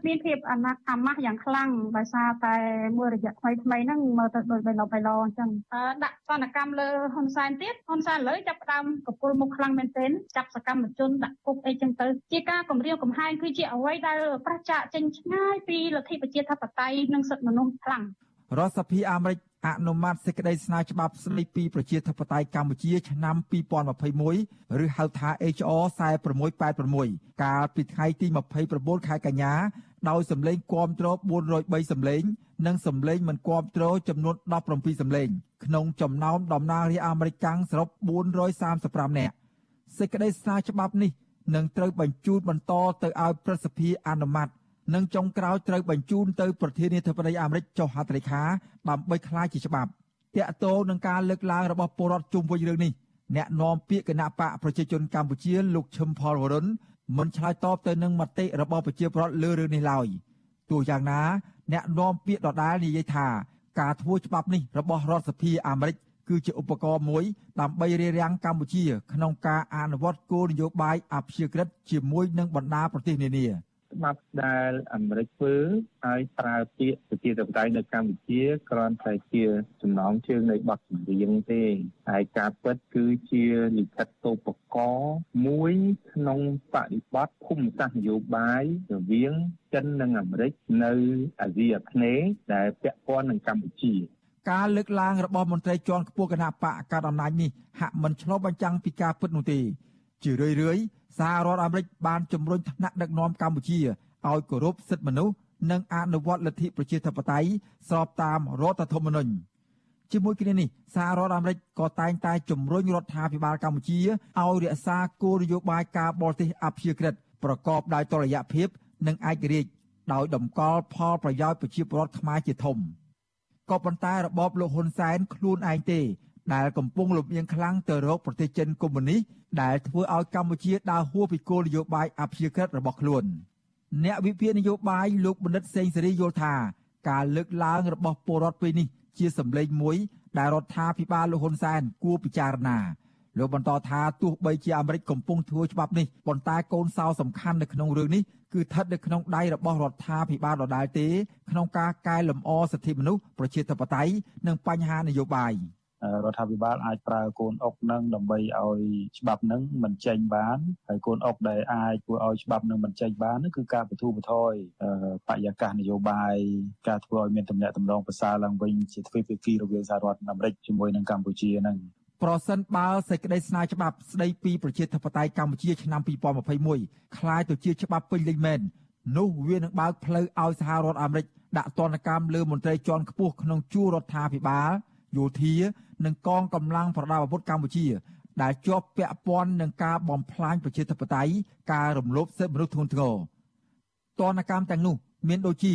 មានភាពអាម៉ាស់អាម៉ាស់យ៉ាងខ្លាំងដោយសារតែមួយរយៈថ្មីថ្មីហ្នឹងមើលទៅដូចបៃឡបៃឡអញ្ចឹងដាក់សនកម្មលើហ៊ុនសែនទៀតហ៊ុនសែនលើចាប់ផ្ដើមកពុលមុខខ្លាំងមែនទែនចាប់សកម្មជនដាក់គុកអីចឹងទៅជាការគម្រាមកំហែងគឺជាអ្វីដែលប្រឆាចចេញឆ្ងាយពីលទ្ធិប្រជាធិបតេយ្យនិងសិទ្ធិមនុស្សខ្លាំងរដ្ឋសភាអាមេរិក អនុម័តសេចក្តីស្នើច្បាប់ស្តីពីប្រជាធិបតេយ្យកម្ពុជាឆ្នាំ2021ឬហៅថា HR 4686កាលពីថ្ងៃទី29ខែកញ្ញាដោយសម្លេងគាំទ្រ403សម្លេង និងសម្លេងមិនគាំទ្រចំនួន17សម្លេង ក្នុងចំណោមតំណាងរាស្ត្រអាមេរិកកាំងសរុប435នាក់សេចក្តីស្នើច្បាប់នេះនឹងត្រូវបញ្ជូនបន្តទៅឲ្យប្រសិទ្ធិអនុម័ត និងចុងក្រោយត្រូវបញ្ជូនទៅប្រធានាធិបតីអាមេរិកចុះហត្ថលេខាដើម្បីក្លាយជាច្បាប់តាក់ទងនឹងការលើកឡើងរបស់ពលរដ្ឋជុំវិញរឿងនេះអ្នកនាំពាក្យគណៈបកប្រជាជនកម្ពុជាលោកឈឹមផលវរុនមិនឆ្លើយតបទៅនឹងមតិរបស់ប្រជាពលរដ្ឋលើរឿងនេះឡើយទោះយ៉ាងណាអ្នកនាំពាក្យដដែលនិយាយថាការធ្វើច្បាប់នេះរបស់រដ្ឋសភាអាមេរិកគឺជាឧបករណ៍មួយដើម្បីរារាំងកម្ពុជា ក្នុងការអនុវត្តគោលនយោបាយអព្យាក្រឹតជាមួយនឹងបណ្ដាប្រទេសនានា ច្បាប់ដែលអាមេរិកធ្វើឲ្យប្រើពាក្យប្រជាធិបតេយ្យនៅកម្ពុជាគ្រាន់តែជាចំណងជើងនៃបទចម្រៀងទេហើយការពិតគឺជាលិខិតតូបកមួយក្នុងបរិបទភូមិសាស្ត្រនយោបាយរវាងចិននិងអាមេរិកនៅអាស៊ីអាគ្នេយ៍ដែលពាក់ព័ន្ធនឹងកម្ពុជាការលើកឡើងរបស់មន្ត្រីជាន់ខ្ពស់គណៈបកកាត់អំណាចនេះហាក់មិនឆ្លុះបញ្ចាំងពីការពិតនោះទេជារឿយៗ សហរដ្ឋអាមេរិកបានជំរុញថ្នាក់ដឹកនាំកម្ពុជាឲ្យគោរពសិទ្ធិមនុស្សនិងអនុវត្តលទ្ធិប្រជាធិបតេយ្យស្របតាមរដ្ឋធម្មនុញ្ញជាមួយគ្នានេះសហរដ្ឋអាមេរិកក៏តែងតែជំរុញរដ្ឋាភិបាលកម្ពុជាឲ្យរក្សាគោលនយោបាយការបរទេសអព្យាក្រឹតប្រកបដោយតុល្យភាព និងឯករាជ្យដោយតម្កល់ផលប្រយោជន៍ប្រជាពលរដ្ឋខ្មែរជាធំក៏ប៉ុន្តែរបបលោកហ៊ុនសែនខ្លួនឯងទេ ដែលកំពុងលំអៀងខ្លាំងទៅរកប្រទេសចិនកុម្មុយនីសដែលធ្វើឲ្យកម្ពុជាដើរហួសពីគោលនយោបាយអព្យាក្រឹតរបស់ខ្លួនអ្នកវិភាគនយោបាយលោកបណ្ឌិតសេងសេរីយល់ថាការលើកឡើងរបស់ពលរដ្ឋពេលនេះជាសម្លេងមួយដែលរដ្ឋាភិបាលលោកហ៊ុនសែនគួរពិចារណាលោកបន្តថាទោះបីជាអាមេរិកកំពុងធ្វើច្បាប់នេះប៉ុន្តែកូនសោសំខាន់នៅក្នុងរឿងនេះគឺស្ថិតនៅក្នុងដៃរបស់រដ្ឋាភិបាលដដែលទេក្នុងការកែលម្អសិទ្ធិមនុស្សប្រជាធិបតេយ្យនិងបញ្ហានយោបាយ។ រដ្ឋាភិបាលអាចប្រើកូនអុកនឹងដើម្បីឲ្យច្បាប់នឹងមិនចេញបានហើយកូនអុកដែលអាចធ្វើឲ្យច្បាប់នឹងមិនចេញបានគឺការបទូបថយបរិយាកាសនយោបាយការធ្វើឲ្យមានទំនាក់ទំនងប្រសើរឡើងវិញជាទ្វេភាគីរវាងសហរដ្ឋអាមេរិកជាមួយនឹងកម្ពុជានឹងប្រសិនបើសេចក្តីស្នើច្បាប់ស្តីពីប្រជាធិបតេយ្យកម្ពុជាឆ្នាំ2021คล้ายទៅជាច្បាប់ពេញលេញមែននោះវានឹងបើកផ្លូវឲ្យសហរដ្ឋអាមេរិកដាក់ទណ្ឌកម្មលើមន្ត្រីជាន់ខ្ពស់ក្នុងជួររដ្ឋាភិបាល យោធានិងកងកម្លាំងប្រដាប់អាវុធកម្ពុជា ដែលជាប់ពាក់ព័ន្ធនឹងការបំផ្លាញប្រជាធិបតេយ្យការរំលោភសិទ្ធិមនុស្សធ្ងន់ធ្ងរតនកម្មទាំងនោះ មានដូចជា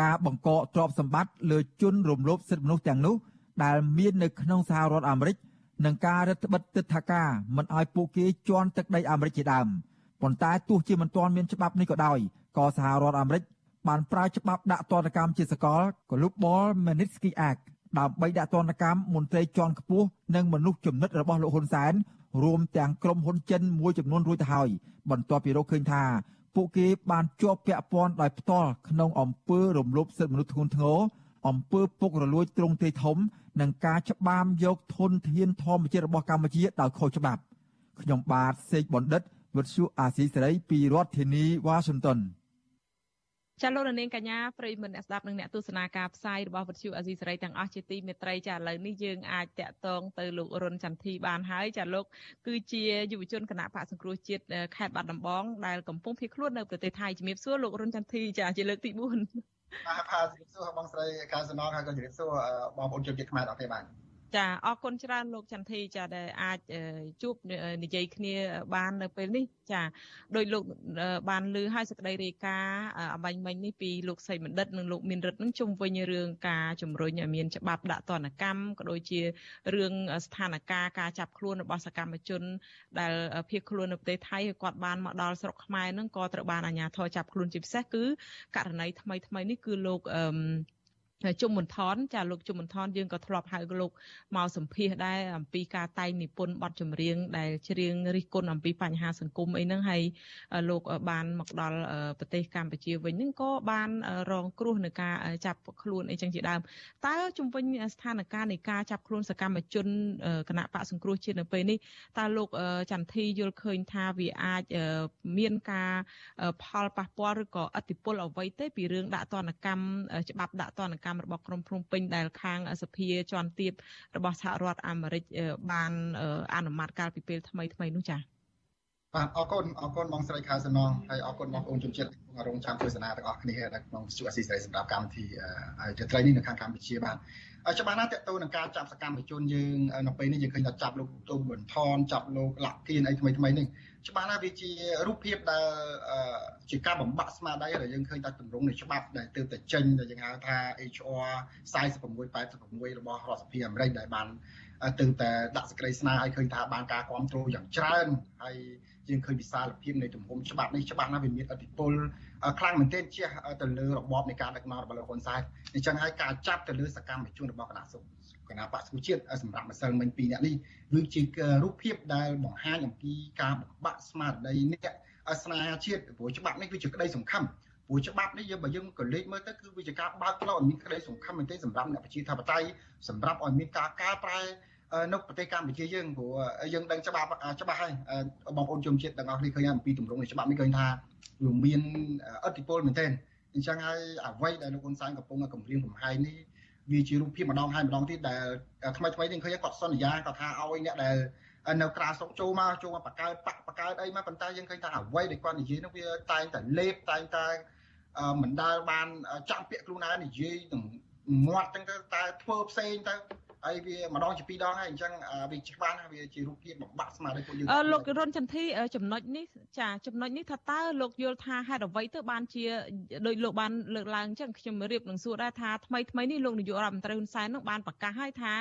ការបង្កកទ្រព្យសម្បត្តិលើជនរំលោភសិទ្ធិមនុស្សទាំងនោះ ដែលមាននៅក្នុងសហរដ្ឋអាមេរិកនិងការរដ្ឋបិទទិដ្ឋាការមិនឲ្យពួកគេជន់ទឹកដីអាមេរិកជាដើមប៉ុន្តែទោះជាមិនទាន់មានច្បាប់នេះក៏ដោយក៏សហរដ្ឋអាមេរិកបានប្រើច្បាប់ដាក់ទណ្ឌកម្មជាសកល Global Magnitsky Act ដើម្បីដាក់ទណ្ឌកម្មមន្ត្រីជាន់ខ្ពស់និងមនុស្សចំណិតរបស់លោកហ៊ុនសែនរួមទាំងក្រុមហ៊ុនចិនមួយចំនួនរួចទៅហើយបន្ទាប់ពីរកឃើញថាពួកគេបានជាប់ពាក់ព័ន្ធដោយផ្ទាល់ក្នុងអំពើរំលោភសិទ្ធិមនុស្សធ្ងន់ធ្ងរអំពើពុករលួយទ្រង់ទ្រាយធំនិងការច្បាមយកធនធានធម្មជាតិរបស់កម្ពុជាដោយខុសច្បាប់ខ្ញុំបាទសេកបណ្ឌិតវុទ្ធុអាស៊ីសេរីពីរដ្ឋធានីវ៉ាស៊ីនតោន ចាលោករនាងកញ្ញាប្រិយមិត្តអ្នកស្ដាប់និងអ្នកទស្សនាការផ្សាយរបស់វិទ្យុអាស៊ីសេរីទាំងអស់ជាទីមេត្រីចាឥឡូវនេះយើងអាចតាក់ទងទៅលោករុនចន្ទធីបានហើយចាលោកគឺជាយុវជនគណៈបកសង្គ្រោះជាតិខេត្តបាត់ដំបងដែលកំពុងភៀសខ្លួននៅប្រទេសថៃជំរាបសួរលោករុនចន្ទធីចាជាលើកទី4បាទបាទជំរាបសួរបងស្រីកៅសំណងហើយក៏ជំរាបសួរបងប្អូនជនជាតិខ្មែរទាំងអស់គ្នាបាទ ចាអរគុណច្រើនលោកចន្ទធីចាដែលអាចជួបនិយាយគ្នាបាននៅពេលនេះចាដោយលោកបានលើឲ្យសេចក្តីរាយការណ៍អបាញ់មិញនេះពីលោកសីបណ្ឌិតនិងលោកមានរិទ្ធនឹងជុំវិញរឿងការជំរុញឲ្យមានច្បាប់ដាក់ទណ្ឌកម្មក៏ដូចជារឿងស្ថានភាពការចាប់ខ្លួនរបស់សកម្មជន ដែលភៀសខ្លួននៅប្រទេសថៃគាត់បានមកដល់ស្រុកខ្មែរនឹងក៏ត្រូវបានអាជ្ញាធរចាប់ខ្លួនជាពិសេសគឺករណីថ្មីថ្មីនេះគឺលោកអឺ ជុំមន្ថនចាលោកជុំមន្ថនយើងក៏ធ្លាប់ហៅលោកមកសម្ភាសដែរអំពីការតែងនិពន្ធបទចម្រៀងដែលច្រៀងរិះគន់អំពីបញ្ហាសង្គមអីហ្នឹងហើយលោកបានមកដល់ប្រទេសកម្ពុជាវិញហ្នឹងក៏បានរងគ្រោះនឹងការចាប់ខ្លួនអីចឹងជាដើមតើជំវិញស្ថានភាពនៃការចាប់ខ្លួនសកម្មជនគណៈបកសង្គ្រោះជាតិនៅពេលនេះតើលោកចន្ទធីយល់ឃើញថាវាអាចមានការផលប៉ះពាល់ឬក៏អតិពលអ្វីទេពីរឿងដាក់ទណ្ឌកម្មច្បាប់ដាក់ទណ្ឌកម្មកម្មរបស់ក្រុងភ្នំពេញដែលខាងសភាជាន់ទាបរបស់សហរដ្ឋអាមេរិកបានអនុម័តកាលពីពេលថ្មីថ្មីនោះចា៎បាទអរគុណអរគុណបងស្រីខៅសំណងហើយអរគុណបងប្អូនជនជាតិក្នុងរងចាំទស្សនាទាំងអស់គ្នានៅក្នុងស្ទូអស៊ីសេរីសម្រាប់កម្មវិធីរាត្រីនេះនៅខាងកម្ពុជាបាទច្បាស់ណាស់តើតើនឹងការចាប់សកម្មជនយើងនៅពេលនេះយើងឃើញថាចាប់លោកទុំបន្ថនចាប់លោកលាក់គៀនអីថ្មីថ្មីនេះ ច្បាស់ណាស់វាជារូបភាពដែលជាការបំបាក់ស្មារតីដែលយើងឃើញតែទម្រង់នៃច្បាប់ដែលទើបតែចេញដែលយើងហៅថា HR 4686របស់រដ្ឋសភាអាមេរិកដែលបានទើបតែដាក់សេចក្តីស្នើឲ្យឃើញថាបានការគ្រប់គ្រងយ៉ាងច្រើនហើយយើងឃើញវិសាលភាពនៃទំហំច្បាប់នេះច្បាស់ណាស់វាមានឥទ្ធិពលខ្លាំងមែនទែនជះទៅលើរបបនៃការដឹកនាំរបស់លោកហ៊ុនសែនអញ្ចឹងហើយការចាប់ទៅលើសកម្មជនរបស់គណៈសុខគ ណៈបក្សប្រជាជាតិសម្រាប់ម្សិលមិញពីរនាក់នេះគឺជារូបភាពដែលបង្ហាញអំពីការបំបាក់ស្មារតីអ្នកស្នេហាជាតិព្រោះច្បាប់នេះវាជាក្តីសង្ឃឹមព្រោះច្បាប់នេះយើងបើយើងក៏លេខមើលទៅគឺវាជាការបើកផ្លូវឲ្យមានក្តីសង្ឃឹមមែនទេសម្រាប់អ្នកប្រជាធិបតេយ្យសម្រាប់ឲ្យមានការកែប្រែនៅប្រទេសកម្ពុជាយើងព្រោះយើងដឹងច្បាប់ច្បាស់ហើយបងប្អូនជនជាតិទាំងអស់គ្នាឃើញអំពីទម្រង់នៃច្បាប់នេះឃើញថាវាមានឥទ្ធិពលមែនទែនអញ្ចឹងហើយអ្វីដែលលោកហ៊ុនសែនកំពុងតែគម្រាមកំហែងនេះ វាជារូបភាពម្ដងហើយម្ដងទៀតដែលថ្មីថ្មីនេះឃើញគាត់សន្យាគាត់ថាឲ្យអ្នកដែលនៅក្រៅស្រុកចូលមកចូលមកបកកើតបាក់បកកើតអីមកប៉ុន្តែយើងឃើញថាអ្វីដែលគាត់និយាយនោះវាតែងតែលេបតែងតែមិនដែលបានចាំពាក្យខ្លួនឯងនិយាយនឹងមាត់ចឹងទៅតែធ្វើផ្សេងទៅ ហើយវាម្ដងជាពីរដងហើយអញ្ចឹងវាច្បាស់ណាស់វាជារូបភាពបំបាក់ស្មារតីពួកយើងអឺលោករុនចន្ទធីចំណុចនេះចាចំណុចនេះថាតើលោកយល់ថាហេតុអ្វីទៅបានជាដោយលោកបានលើកឡើងអញ្ចឹងខ្ញុំរៀបនឹងសួរដែរថាថ្មីថ្មីនេះលោកនាយករដ្ឋមន្ត្រីហ៊ុនសែននឹងបានប្រកាសឲ្យថា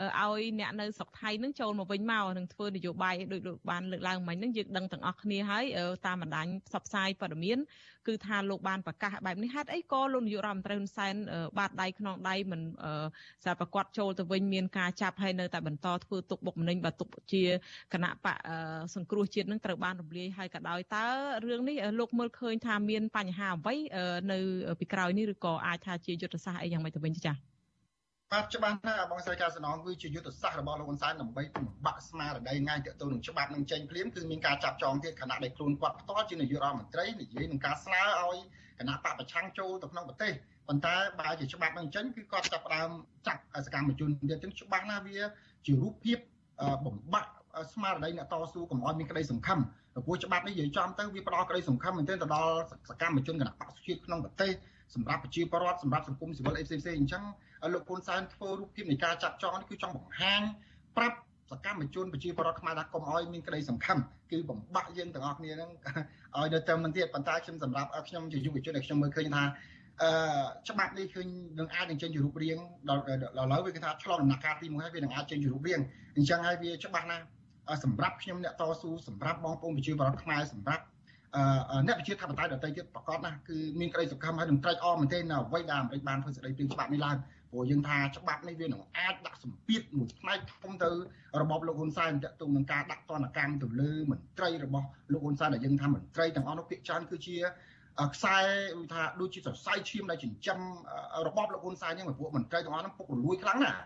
ឲ្យអ្នកនៅស្រុកថៃនឹងចូលមកវិញមកនឹងធ្វើនយោបាយដោយលោកបានលើកឡើងមិញនឹងយើងដឹងទាំងអស់គ្នាហើយតាមបណ្ដាញផ្សព្វផ្សាយព័ត៌មានគឺថាលោកបានប្រកាសបែបនេះហេតុអីក៏លោកនាយករដ្ឋមន្ត្រីហ៊ុនសែនបាតដៃក្នុងដៃមិនសារប្រកាសចូលទៅវិញមានការចាប់ហើយនៅតែបន្តធ្វើទុកបុកម្នេញបើទុកជាគណៈបកសង្គ្រោះជាតិនឹងត្រូវបានរំលាយហើយក៏ដោយតើរឿងនេះលោកមើលឃើញថាមានបញ្ហាអ្វីនៅពីក្រោយនេះឬក៏អាចថាជាយុទ្ធសាស្ត្រអីយ៉ាងម៉េចទៅវិញចា៎ បាទច្បាស់ណាស់បងស្រីកាសណងគឺជាយុទ្ធសាស្ត្ររបស់លោកហ៊ុនសែនដើម្បីបំបាក់ស្មារតីងាយទៅទៅនឹងច្បាប់នឹងចេញភ្លាមគឺមានការចាប់ចងទៀតខណៈដែលខ្លួនគាត់ផ្ទាល់ជានាយករដ្ឋមន្ត្រីនិយាយនឹងការស្នើឲ្យគណៈបកប្រឆាំងចូលទៅក្នុងប្រទេសប៉ុន្តែបើជាច្បាប់នឹងចេញគឺគាត់ចាប់ផ្ដើមចាត់សកម្មជនទៀតចឹងច្បាស់ណាស់វាជារូបភាពបំបាក់ស្មារតីអ្នកតស៊ូកុំឲ្យមានក្តីសង្ឃឹមព្រោះច្បាប់នេះនិយាយចំទៅវាផ្ដល់ក្តីសង្ឃឹមមែនទែនទៅដល់សកម្មជនគណៈបកជាតិក្នុងប្រទេសសម្រាប់ប្រជាពលរដ្ឋសម្រាប់សង្គមស៊ីវិលអីផ្សេងៗអញ្ចឹង លោកហ៊ុនសែនធ្វើរូបភាពនៃការចាប់ចងនេះគឺចង់បង្ហាញប្រាប់សកម្មជនប្រជាពលរដ្ឋខ្មែរថាកុំឲ្យមានក្តីសង្ឃឹមគឺបំបាក់យើងទាំងអស់គ្នាហ្នឹងឲ្យនៅទៅមិនទៀតប៉ុន្តែខ្ញុំសម្រាប់ខ្ញុំជាយុវជនដែលខ្ញុំមើលឃើញថាអឺច្បាប់នេះឃើញនឹងអាចនឹងចេញជារូបរាងដល់ឥឡូវវាគេថាឆ្លងដំណាក់កាលទី1ហើយវានឹងអាចចេញជារូបរាងអញ្ចឹងហើយវាច្បាស់ណាស់សម្រាប់ខ្ញុំអ្នកតស៊ូសម្រាប់បងប្អូនប្រជាពលរដ្ឋខ្មែរសម្រាប់អ្នកវិជាធិបតេយ្យដទៃទៀតប្រកបណាស់គឺមានក្តីសង្ឃឹមហើយនឹងត្រេកអរមែនទែននៅអ្វីដែលអាមេរិកបានធ្វើសេចក្តីព្រៀងច្បាប់នេះឡើង ព្រោះយើងថាច្បាប់នេះវានឹងអាចដាក់សម្ពាធមួយផ្នែកធំទៅរបបលោកហ៊ុនសែនតទៅនឹងការដាក់ទណ្ឌកម្មទៅលើមន្ត្រីរបស់លោកហ៊ុនសែនដែលយើងថាមន្ត្រីទាំងអស់នោះភាគច្រើនគឺជាខ្សែដូចថាដូចជាសរសៃឈាមដែលចិញ្ចឹមរបបលោកហ៊ុនសែនហ្នឹងពួកមន្ត្រីទាំងអស់ហ្នឹងពុករលួយខ្លាំងណាស់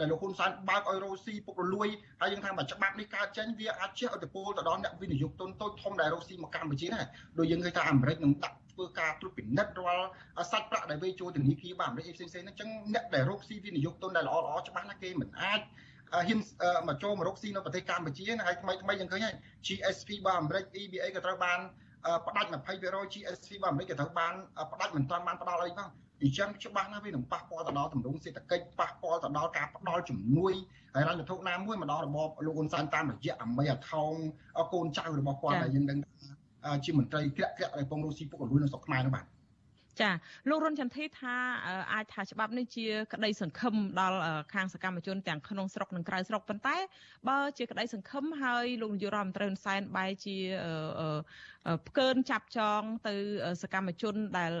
ដែលលោកហ៊ុនសែនបើកឲ្យរ៉ូស៊ីពុករលួយហើយយើងថាបើច្បាប់នេះកើតចេញវាអាចជះឥទ្ធិពលទៅដល់អ្នកវិនិយោគទុនតូចធំដែលរ៉ូស៊ីមកកម្ពុជាដែរដូចយើងឃើញថាអាមេរិកនឹងដាក់ ធ្វើការត្រួតពិនិត្យរាល់សាច់ប្រាក់ដែលវាចូលធនាគារបាទអាមេរិកផ្សេងៗហ្នឹងអញ្ចឹងអ្នកដែលរកស៊ីវិនិយោគទុនដែលល្អល្អច្បាស់ណាស់គេមិនអាចហ៊ានមកចូលមករកស៊ីនៅប្រទេសកម្ពុជាហើយថ្មីថ្មីយើងឃើញហើយ GSP របស់អាមេរិក EBA ក៏ត្រូវបានផ្ដាច់20% GSP របស់អាមេរិកក៏ត្រូវបានផ្ដាច់មិនទាន់បានផ្ដល់អីផងអញ្ចឹងច្បាស់ណាស់វានឹងប៉ះពាល់ទៅដល់ទម្រង់សេដ្ឋកិច្ចប៉ះពាល់ទៅដល់ការផ្ដល់ជំនួយហើយរញ្ញវត្ថុណាមួយមកដល់របបលោកហ៊ុនសែនតាមរយៈអមេអថោងកូនចៅរបស់គាត់ដែលយើងដឹង ជាមន្ត្រីក្រាក់ក្រាក់ដែលពងរុស្ស៊ីពុករលួយនៅស្រុកខ្មែរនោះបាទចាលោករុនចន្ទធីថាអាចថាច្បាប់នេះជាក្តីសង្ឃឹមដល់ខាងសកម្មជនទាំងក្នុងស្រុកនិងក្រៅស្រុកប៉ុន្តែបើជាក្តីសង្ឃឹមហើយលោកនាយករដ្ឋមន្ត្រីហ៊ុនសែនបែរជាផ្កើនចាប់ចងទៅសកម្មជនដែល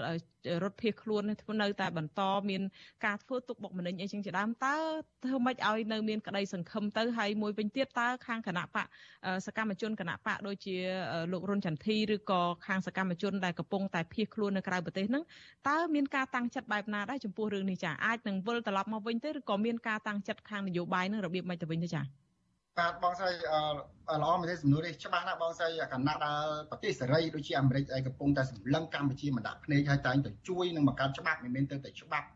រត់ភៀសខ្លួននៅតែបន្តមានការធ្វើទុកបុកម្នេញអីចឹងជាដើមតើធ្វើម៉េចឲ្យនៅមានក្តីសង្ឃឹមទៅហើយមួយវិញទៀតតើខាងគណៈបកសកម្មជនគណៈបកដូចជាលោករុនចន្ទធីឬក៏ខាងសកម្មជនដែលកំពុងតែភៀសខ្លួននៅក្រៅប្រទេសហ្នឹងតើមានការតាំងចិត្តបែបណាដែរចំពោះរឿងនេះចាអាចនឹងវិលត្រឡប់មកវិញទេឬក៏មានការតាំងចិត្តខាងនយោបាយនឹងរបៀបម៉េចទៅវិញទេចា បាទបងស្រីល្អមែនទេសំណួរនេះច្បាស់ណាស់បងស្រីគណៈដែលប្រទេសសេរីដូចជាអាមេរិកឯកំពុងតែសម្លឹងកម្ពុជាមកដាក់ភ្នែកហើយតែងតែជួយនឹងបង្កើតច្បាប់មិនមែនទៅតែច្បាប់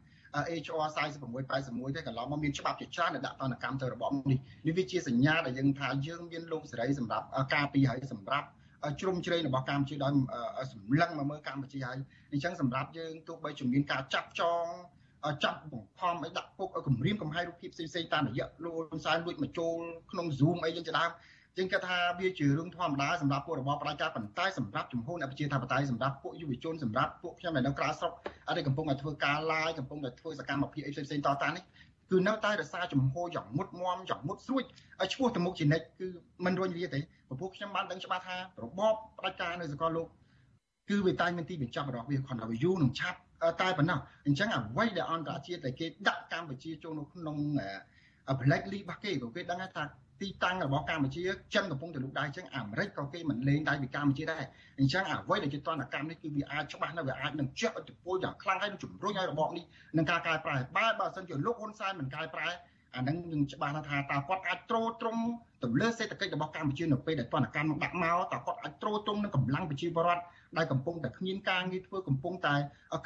HR 4681ទេកន្លងមកមានច្បាប់ជាច្រើនដែលដាក់តនកម្មទៅរបបនេះនេះវាជាសញ្ញាដែលយើងថាយើងមានលោកសេរីសម្រាប់ការពីហើយសម្រាប់ជ្រុំជ្រែងរបស់កម្ពុជាដោយសម្លឹងមកមើលកម្ពុជាហើយអញ្ចឹងសម្រាប់យើងទោះបីជាមានការចាប់ចង ចាប់បង្ខំឲ្យដាក់គុកឲ្យគម្រាមកំហែងរូបភាពផ្សេងៗតាមរយៈលោកហ៊ុនសែនលួចមកចូលក្នុង Zoom អីយ៉ាងជាដើមជាងគាត់ថាវាជារឿងធម្មតាសម្រាប់ពួករបបផ្ដាច់ការប៉ុន្តែសម្រាប់ជំហរអ្នកប្រជាធិបតេយ្យសម្រាប់ពួកយុវជនសម្រាប់ពួកខ្ញុំដែលនៅក្រៅស្រុកអត់កំពុងតែធ្វើការ live កំពុងតែធ្វើសកម្មភាពអីផ្សេងៗតតានេះគឺនៅតែរសារជំហរយ៉ាងមុតមមយ៉ាងមុតស្រួចឲ្យឈ្មោះទៅមុខជានិច្ចគឺមិនរួញវាទេព្រោះខ្ញុំបានដឹងច្បាស់ថារបបផ្ដាច់ការនៅសកលលោកគឺវាតែមានទីបញ្ចប់របស់វាខនវាយូរនឹងឆាប់ តែប៉ុណ្ណោះអញ្ចឹងអ្វីដែលអន្តរជាតិដែលគេដាក់កម្ពុជាចូលនៅក្នុង black list របស់គេព្រោះគេដឹងថាទីតាំងរបស់កម្ពុជាចិនកំពុងតែលូកដៃអញ្ចឹងអាមេរិកក៏គេមិនលេងដៃពីកម្ពុជាដែរអញ្ចឹងអ្វីដែលជាតនកម្មនេះគឺវាអាចច្បាស់ណាស់វាអាចនឹងជះឥទ្ធិពលយ៉ាងខ្លាំងហើយនឹងជំរុញឲ្យរបបនេះនឹងការកែប្រែបើបើមិនជាលោកហ៊ុនសែនមិនកែប្រែអានឹងនឹងច្បាស់ថាតើគាត់អាចត្រួតត្រងទៅលើសេដ្ឋកិច្ចរបស់កម្ពុជានៅពេលដែលតនកម្មដាក់មកតើគាត់អាចត្រួតត្រងនឹងកម្លាំងប្រជាពលរដ្ឋ ដែលកំពុងតែគ្មានការងារធ្វើកំពុងតែ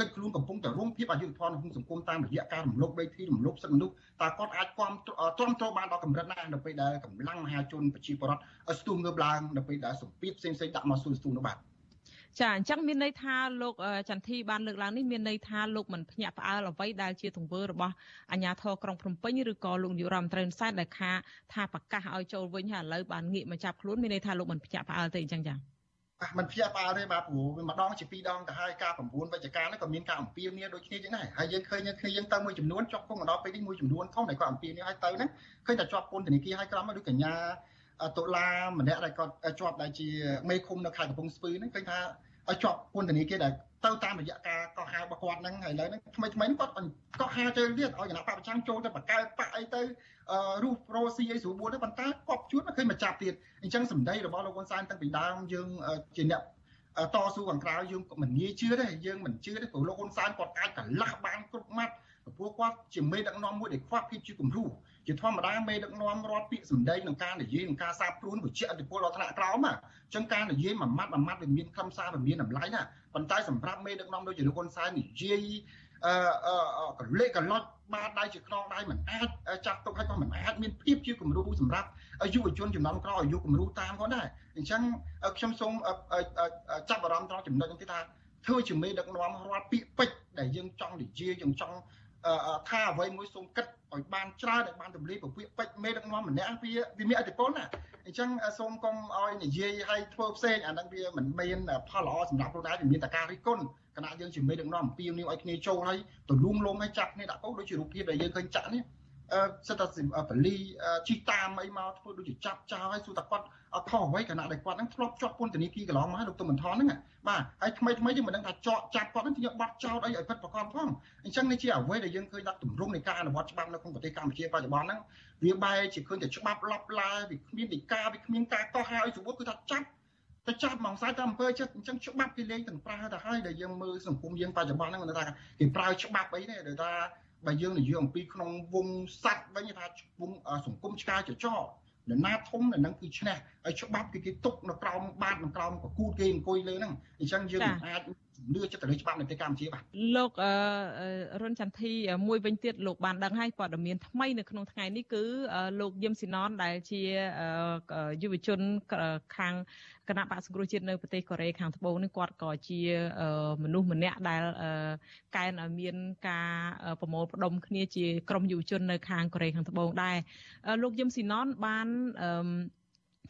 កិច្ចខ្លួនកំពុងតែរងភាពអយុត្តិធម៌ក្នុងសង្គមតាមរយៈការរំលោភដីធ្លីរំលោភសិទ្ធិមនុស្សតើគាត់អាចគាំទ្រទ្រាំទ្របានដល់កម្រិតណានៅពេលដែលកម្លាំងមហាជនប្រជាពលរដ្ឋស្ទុះងើបឡើងនៅពេលដែលសម្ពាធផ្សេងៗដាក់មកសួរស្ទុះនោះបាទចាអញ្ចឹងមានន័យថាលោកចន្ទធីបានលើកឡើងនេះមានន័យថាលោកមិនភ្ញាក់ផ្អើលអ្វីដែលជាទង្វើរបស់អាជ្ញាធរក្រុងភ្នំពេញឬក៏លោកនាយករដ្ឋមន្ត្រីហ៊ុនសែនដែលខាថាប្រកាសឲ្យចូលវិញហើយឥឡូវបានងាកមកចាប់ខ្លួនមានន័យថាលោកមិនភ្ញាក់ផ្អើលទេអញ្ចឹងចា มันភ្ញាក់ផ្អើលទេបាទព្រោះវាម្ដងជាពីរដងទៅហើយការ9វិជ្ជការនោះក៏មានការអំពាវនាវដូចគ្នាចឹងដែរហើយយើងឃើញគ្នាយើងទៅមួយចំនួនជាប់គុកមកដល់ពេលនេះមួយចំនួនធំដែលគាត់អំពាវនាវឲ្យទៅហ្នឹងឃើញតែជាប់ពន្ធនាគារឲ្យក្រំមកដូចកញ្ញាតុលាម្នាក់ដែលគាត់ជាប់ដែលជាមេឃុំនៅខេត្តកំពង់ស្ពឺហ្នឹងឃើញថាឲ្យជាប់ពន្ធនាគារដែល ទៅតាមរយៈការកោះហៅរបស់គាត់ហ្នឹងហើយឥឡូវហ្នឹងថ្មីថ្មីគាត់កោះហៅទៅទៀតឲ្យគណៈបកប្រឆាំងចូលទៅបកកើតបកអីទៅរូបប្រូស៊ីអីស្រួលបួនទៅប៉ុន្តែគាត់ជួនឃើញមកចាប់ទៀតអញ្ចឹងសម្ដីរបស់លោកហ៊ុនសែនតាំងពីដើមយើងជាអ្នកតស៊ូខាងក្រៅយើងមិនងាយជឿទេយើងមិនជឿទេព្រោះលោកហ៊ុនសែនគាត់អាចកលាស់បានគ្រប់ម៉ាត់ព្រោះគាត់ជាមេដឹកនាំមួយដែលខ្វះភាពជាគំរូ ជាធម្មតាមេដឹកនាំរដ្ឋពាក្យសម្ដីក្នុងការនិយាយក្នុងការសាបព្រួនវិជ្ជាអធិពលដល់ថ្នាក់ក្រោមអញ្ចឹងការនិយាយមួយម៉ាត់មួយម៉ាត់វាមានខ្លឹមសារវាមានតម្លៃណាប៉ុន្តែសម្រាប់មេដឹកនាំដូចជាលោកហ៊ុនសែននិយាយអឺកលេកកលត់បាតដៃជាខ្នងដៃមិនអាចចាប់ទុកឲ្យក៏មិនអាចមានភាពជាគំរូសម្រាប់យុវជនចំនួនក្រោយឲ្យយុគំរូតាមគាត់ដែរអញ្ចឹងខ្ញុំសូមចាប់អារម្មណ៍ត្រង់ចំណុចនេះថាធ្វើជាមេដឹកនាំរដ្ឋពាក្យពេចដែលយើងចង់និយាយយើងចង់ ថាអ្វីមួយសូមគិតឲ្យបានច្រើនឲ្យបានទម្លាយពពាកពេចមេដឹកនាំម្នាក់វាវាមានអតិពលណាអញ្ចឹងសូមកុំឲ្យនិយាយឲ្យធ្វើផ្សេងអាហ្នឹងវាមិនមានផលល្អសម្រាប់ខ្លួនឯងវាមានតែការរិះគន់គណៈយើងជាមេដឹកនាំអំពីនីវឲ្យគ្នាចូលឲ្យទលួងលំឲ្យចាប់គ្នាដាក់កោដូចជារូបភាពដែលយើងឃើញចាក់នេះអឺ សិតតែបលីជីតាមអីមកធ្វើដូចជាចាប់ចោលឲ្យសួរតែគាត់អត់ខុសអ្វីគណៈដែលគាត់ហ្នឹងធ្លាប់ជាប់ពន្ធនាគារកន្លងមកហើយលោកទុំមិនថនហ្នឹងបាទហើយថ្មីថ្មីយើងមិនដឹងថាចកចាប់គាត់ហ្នឹងជាបាត់ចោលអីឲ្យពិតប្រកបផងអញ្ចឹងនេះជាអ្វីដែលយើងឃើញដាក់ទម្រង់នៃការអនុវត្តច្បាប់នៅក្នុងប្រទេសកម្ពុជាបច្ចុប្បន្នហ្នឹងវាបែរជាឃើញតែច្បាប់ឡប់ឡាវាគ្មាននីការវាគ្មានការកោះហៅឲ្យសវុតគឺថាចាប់ទៅចាប់មកខ្សែតាមអំពើចិត្តអញ្ចឹងច្បាប់គេលេងទាំងប្រើទៅហើយដែលយើងមើលសង្គមយើងបច្ចុប្បន្នហ្នឹងគេថាគេប្រើច្បាប់អីទេដែលថា បើយើងនិយាយអំពីក្នុងវងសัตว์វិញថាវងសង្គមឆ្កែចចោនរណាធំនៅនឹងគឺឈ្នះហើយច្បាប់គឺគេទុកនៅក្រោមបាតនៅក្រោមប្រគូតគេអង្គុយលើហ្នឹងអញ្ចឹងយើងមិនអាចលឿចិត្តទៅលើច្បាប់នៅប្រទេសកម្ពុជាបាទលោកអឺរុនចន្ទធីមួយវិញទៀតលោកបានដឹងហើយព័ត៌មានថ្មីនៅក្នុងថ្ងៃនេះគឺលោកយឹមស៊ីណនដែលជាយុវជនខាង គណៈបក្សសង្គ្រោះជាតិនៅប្រទេសកូរ៉េខាងត្បូងនេះគាត់ក៏ជាមនុស្សម្នាក់ដែលកែនឲ្យមានការប្រមូលផ្ដុំគ្នាជាក្រុមយុវជននៅខាងកូរ៉េខាងត្បូងដែរលោកយឹមស៊ីណនបាន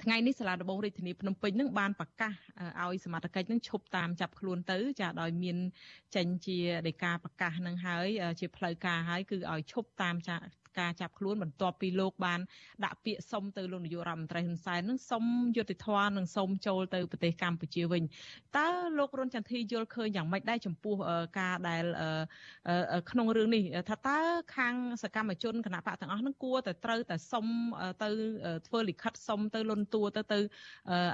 ថ្ងៃនេះសាលាដំបងរាជធានីភ្នំពេញនឹងបានប្រកាសឲ្យសមត្ថកិច្ចនឹងឈប់តាមចាប់ខ្លួនទៅ ចាដោយមានចេញជាដីកាប្រកាសនឹងហើយជាផ្លូវការហើយគឺឲ្យឈប់តាម ការចាប់ខ្លួនបន្ទាប់ពីលោកបានដាក់ពាក្យសុំទៅលោកនាយករដ្ឋមន្ត្រីហ៊ុនសែននឹងសុំយុត្តិធម៌និងសុំចូលទៅប្រទេសកម្ពុជាវិញតើលោករុនចន្ទធីយល់ឃើញយ៉ាងម៉េចដែរចំពោះការដែលក្នុងរឿងនេះថាតើខាងសកម្មជនគណៈបកទាំងអស់នឹងគួរតែត្រូវតែសុំទៅធ្វើលិខិតសុំទៅលន់តួទៅទៅ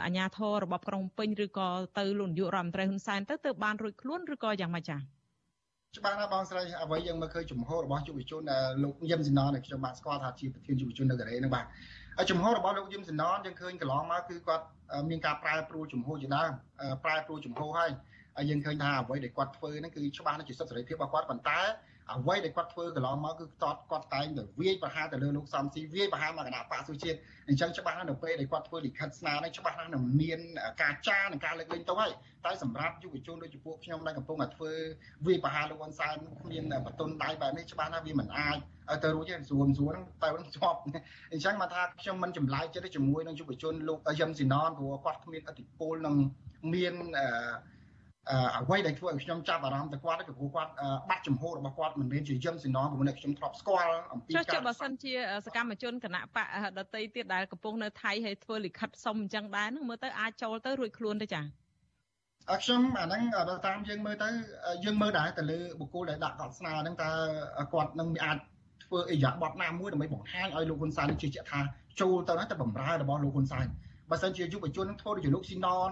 អាជ្ញាធររបបក្រុងពេញឬក៏ទៅលោកនាយករដ្ឋមន្ត្រីហ៊ុនសែនទៅទៅបានរួចខ្លួនឬក៏យ៉ាងម៉េចចា៎ ច្បាស់ណាស់បងស្រីអ្វីយើងមើលឃើញជំហររបស់យុវជនលោកយឹមស៊ីណនដែលខ្ញុំបានស្គាល់ថាជាប្រធានយុវជននៅកូរ៉េហ្នឹងបាទហើយជំហររបស់លោកយឹមស៊ីណនយើងឃើញកន្លងមកគឺគាត់មានការប្រែប្រួលជំហរជាដើមប្រែប្រួលជំហរហើយ ហើយយើងឃើញថាអ្វីដែលគាត់ធ្វើហ្នឹងគឺច្បាស់ណាស់ជាសិទ្ធិសេរីភាពរបស់គាត់ប៉ុន្តែអ្វីដែលគាត់ធ្វើកន្លងមកគឺគាត់គាត់តែងតែវាយប្រហារទៅលើលោកសំស៊ីវាយប្រហារមកគណៈបកសុជាតិអញ្ចឹងច្បាស់ណាស់នៅពេលដែលគាត់ធ្វើលិខិតស្នើនេះច្បាស់ណាស់នឹងមានការចារនិងការលើកលែងទៅហើយតែសម្រាប់យុវជនដូចជាពួកខ្ញុំដែលកំពុងតែធ្វើវាយប្រហារលោកហ៊ុនសែនគ្មានបតុនដៃបែបនេះច្បាស់ណាស់វាមិនអាចទៅរួចទេស្រួលស្រួលហ្នឹងតែមិនជាប់អញ្ចឹងមកថាខ្ញុំមិនចម្លែកចិត្តជាមួយនឹងយុវជនលោកយឹមស៊ីណនព្រោះគាត់គ្មានអធិពលនឹងមានអឺ អ្វីដែលធ្វើឲ្យខ្ញុំចាប់អារម្មណ៍ទៅគាត់គឺព្រោះគាត់បាត់ចំហរបស់គាត់មិនមែនជាយឹមស៊ីណងព្រោះខ្ញុំធ្លាប់ស្គាល់អំពីការចុះបើសិនជាសកម្មជនគណៈបកដតីទៀតដែលកំពុងនៅថៃហើយធ្វើលិខិតសុំអញ្ចឹងដែរនឹងមើលទៅអាចចូលទៅរួចខ្លួនទៅចាអត់ខ្ញុំអាហ្នឹងតាមយើងមើលទៅយើងមើលដែរទៅលើបុគ្គលដែលដាក់កត់ស្នើហ្នឹងតើគាត់នឹងអាចធ្វើអិយាប័តណាមួយដើម្បីបង្ហាញឲ្យលោកហ៊ុនសែនជឿជាក់ថាចូលទៅណាទៅបំរើរបស់លោកហ៊ុនសែនបើសិនជាយុវជនធ្វើដូចជាលោកស៊ីណន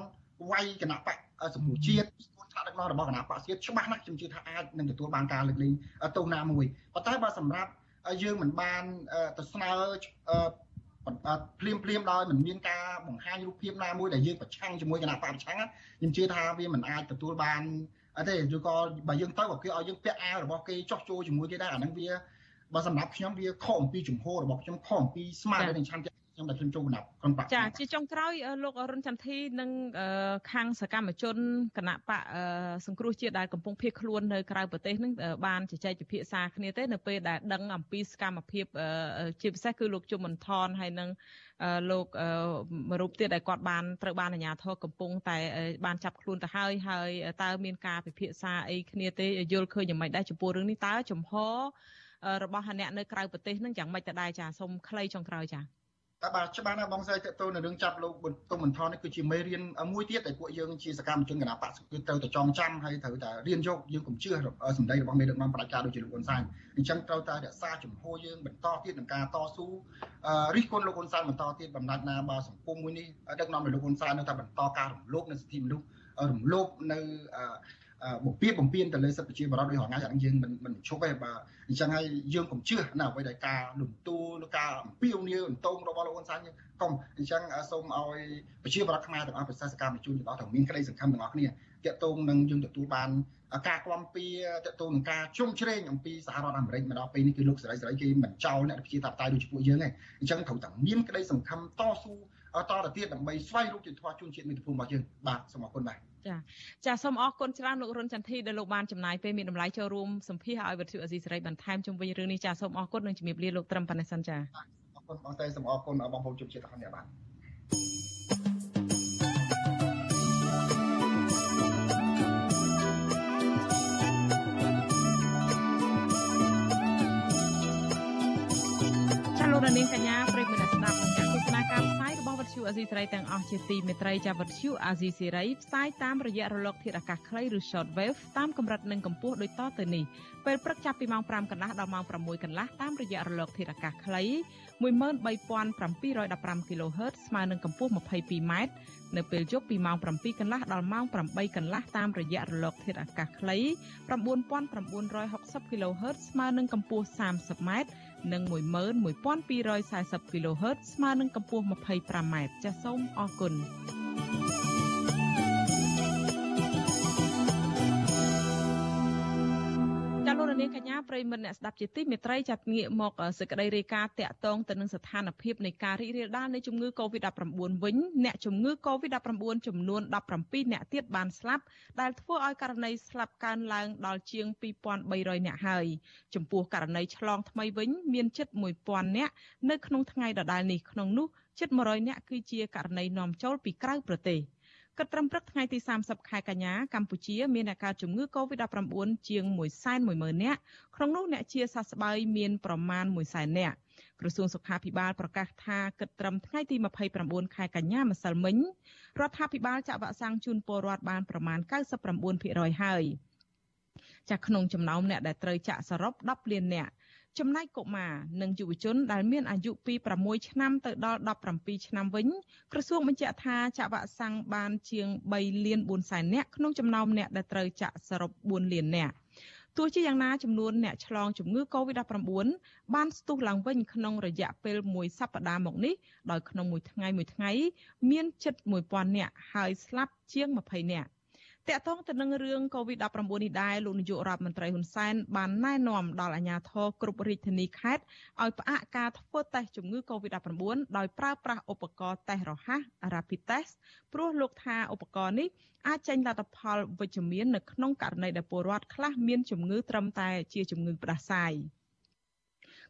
វាយគណៈបក សម្ពោធជាតិស្ថានដឹកនាំរបស់គណៈបកជាតិច្បាស់ណាស់ខ្ញុំជឿថាអាចនឹងទទួលបានការលើកលែងទោសណាមួយប៉ុន្តែបើសម្រាប់យើងមិនបានទៅស្នើភ្លាមភ្លាមដោយមិនមានការបង្ហាញរូបភាពណាមួយដែលយើងប្រឆាំងជាមួយគណៈបកប្រឆាំងខ្ញុំជឿថាវាមិនអាចទទួលបានអត់ទេឬក៏បើយើងទៅក៏គេឲ្យយើងពាក់អាវរបស់គេចោះចូលជាមួយគេដែរអាហ្នឹងវាបើសម្រាប់ខ្ញុំវាខុសអំពីជំហររបស់ខ្ញុំខុសអំពីស្មារតីនៃឆន្ទៈ ខ្ញុំដែលខ្ញុំចូលគណៈក្រុមបកចាជាចុងក្រោយលោករុនចន្ទធីនិងខាងសកម្មជនគណៈបកសង្គ្រោះជាតិដែលកំពុងភៀសខ្លួននៅក្រៅប្រទេសនឹងបានជជែកពិភាក្សាគ្នាទេនៅពេលដែលដឹងអំពីសកម្មភាពជាពិសេសគឺលោកជុំមន្ថនហើយនឹងលោករូបទៀតដែលគាត់បានត្រូវបានអាជ្ញាធរកំពុងតែបានចាប់ខ្លួនទៅហើយហើយតើមានការពិភាក្សាអីគ្នាទេយល់ឃើញយ៉ាងម៉េចដែរចំពោះរឿងនេះតើចំហរបស់អ្នកនៅក្រៅប្រទេសនឹងយ៉ាងម៉េចទៅដែរចាសូមខ្លីចុងក្រោយចាតែ បាទច្បាស់ណាស់បងស្រីតទៅនៅរឿងចាប់លោកទុំបន្ថននេះគឺជាមេរៀនមួយទៀតដែលពួកយើងជាសកម្មជនគណៈបកគឺត្រូវតែចងចាំហើយត្រូវតែរៀនយកយើងកុំជឿសម្ដីរបស់មេដឹកនាំប្រជាការដូចជាលោកហ៊ុនសែនអញ្ចឹងត្រូវតែរក្សាជំហរយើងបន្តទៀតនឹងការតស៊ូរិះគន់លោកហ៊ុនសែនបន្តទៀតបំណាច់ណាបើសង្គមមួយនេះដឹកនាំដោយលោកហ៊ុនសែននៅតែបន្តការរំលោភនៅសិទ្ធិមនុស្សរំលោភនៅ បំពេញបំពេញទៅលើសិទ្ធិប្រជាពលរដ្ឋដូចរងថ្ងៃអានឹងយើងមិនមិនឈប់ទេបាទអញ្ចឹងហើយយើងកុំជឿណាអ្វីដែលការលំទូលការអំពាវនាវអន្តងរបស់លោកហ៊ុនសែនកុំអញ្ចឹងសូមឲ្យប្រជាពលរដ្ឋខ្មែរទាំងអស់ប្រសិទ្ធកម្មជនទាំងអស់ទាំងមានក្តីសង្ឃឹមទាំងអស់គ្នាតាក់ទងនឹងយើងទទួលបានការគាំពៀតាក់ទងនឹងការជុំជ្រែងអំពីសហរដ្ឋអាមេរិកមកដល់ពេលនេះគឺលោកសេរីសេរីគេមិនចោលអ្នកប្រជាធិបតេយ្យដូចជាពួកយើងទេអញ្ចឹងត្រូវតែមានក្តីសង្ឃឹមតស៊ូតទៅទៀតដើម្បីស្វែងរកយុត្តិធម៌ជូនជាតិមាតុភូមិរបស់យើងបាទសូមអរគុណបាទ ចាចាសូមអរគុណច្រើនលោករុនចន្ទធីដែលលោកបានចំណាយពេលមានតម្លៃចូលរួមសម្ភាសឲ្យវិទ្យុអេស៊ីសេរីបន្ថែមជុំវិញរឿងនេះចាសូមអរគុណនិងជំរាបលាលោកត្រឹមប៉ុណ្ណេះសិនចាអរគុណបងតែសូមអរគុណបងប្អូនជនជាតិទាំងអស់គ្នាបាទលោកនាងកញ្ញាប្រិយមិត្តស្ដាប់ការ ទស្សនាការផ្សាយរបស់វិទ្យុអស៊ីសេរីទាំងអស់ជាទីមេត្រីចាវិទ្យុអាស៊ីសេរីផ្សាយតាមរយៈរលកធាតុអាកាសខ្លីឬ shortwave តាមកម្រិតនិងកម្ពស់ដូចតទៅនេះពេលព្រឹកចាប់ពីម៉ោង5កន្លះដល់ម៉ោង6កន្លះតាមរយៈរលកធាតុអាកាសខ្លី13715 kHz ស្មើនឹងកម្ពស់ 22m នៅពេលយប់ពីម៉ោង7កន្លះដល់ម៉ោង8កន្លះតាមរយៈរលកធាតុអាកាសខ្លី9960 kHz ស្មើនឹងកម្ពស់ 30m និង11240 kHz ស្មើនឹងកម្ពស់ 25m ចាសសូមអរគុណ លោកនាងកញ្ញាប្រិមត្តអ្នកស្ដាប់ជាទីមេត្រីចាត់ងាកមកសេចក្តីរាយការណ៍តាក់ទងទៅនឹងស្ថានភាពនៃការរីករាលដាលនៃជំងឺ Covid-19 វិញអ្នកជំងឺ Covid-19 ចំនួន17អ្នកទៀតបានស្លាប់ដែលធ្វើឲ្យករណីស្លាប់កើនឡើងដល់ជាង2300អ្នកហើយចំពោះករណីឆ្លងថ្មីវិញមានជិត1000អ្នកនៅក្នុងថ្ងៃដដែលនេះក្នុងនោះជិត100អ្នកគឺជាករណីនាំចូលពីក្រៅប្រទេស។ គិតត្រឹមព្រឹកថ្ងៃទី30ខែកញ្ញាកម្ពុជាមានអ្នកកើតជំងឺ Covid-19 ជាង110,000នាក់ក្នុងនោះអ្នកជាសះស្បើយមានប្រមាណ100,000នាក់ក្រសួងសុខាភិបាលប្រកាសថាគិតត្រឹមថ្ងៃទី29ខែកញ្ញាម្សិលមិញរដ្ឋាភិបាលចាក់វ៉ាក់សាំងជូនពលរដ្ឋបានប្រមាណ99%ហើយចាក់ក្នុងចំណោមអ្នកដែលត្រូវចាក់សរុប10លាននាក់ ចំណែកកុមារនិងយុវជនដែលមានអាយុពី6ឆ្នាំទៅដល់17ឆ្នាំវិញក្រសួងបញ្ជាក់ថាចាក់វ៉ាក់សាំងបានជាង3លាន4សែននាក់ក្នុងចំណោមអ្នកដែលត្រូវចាក់សរុប4លាននាក់ទោះជាយ៉ាងណាចំនួនអ្នកឆ្លងជំងឺ Covid-19 បានស្ទុះឡើងវិញក្នុងរយៈពេលមួយសប្តាហ៍មកនេះដោយក្នុងមួយថ្ងៃមួយថ្ងៃ មានជិត1000នាក់ហើយស្លាប់ជាង20នាក់ តកតងទៅនឹងរឿង COVID-19 នេះដែរលោកនាយករដ្ឋមន្ត្រីហ៊ុនសែនបានណែនាំដល់អាជ្ញាធរគ្រប់រាជធានីខេត្តឲ្យផ្អាកការធ្វើតេស្តជំងឺ COVID-19 ដោយប្រើប្រាស់ឧបករណ៍តេស្តរហ័ស Rapid Test ព្រោះលោកថាឧបករណ៍នេះអាចចេញលទ្ធផលវិជ្ជមាននៅក្នុងករណីដែលពលរដ្ឋខ្លះមានជំងឺត្រឹមតែជាជំងឺផ្ដាសាយ។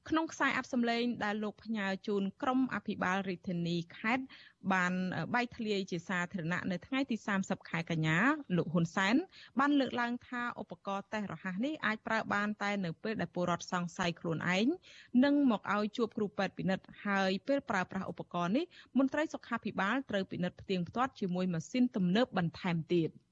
ក្នុងខ្សែអបសម្លេងដែលលោកផ្ញើជូនក្រុមអភិបាលរាជធានីខេត្តបានបែកធ្លាយជាសាធារណៈនៅថ្ងៃទី30ខែកញ្ញាលោកហ៊ុនសែនបានលើកឡើងថាឧបករណ៍តេស្តរហ័សនេះអាចប្រើបានតែនៅពេលដែលពលរដ្ឋសង្ស័យខ្លួនឯងនិងមកឲ្យជួបគ្រូពេទ្យពិនិត្យហើយពេលប្រើប្រាស់ឧបករណ៍នេះមន្ត្រីសុខាភិបាលត្រូវពិនិត្យផ្ទៀងផ្ទាត់ជាមួយម៉ាស៊ីនទំនើបបន្ថែមទៀត។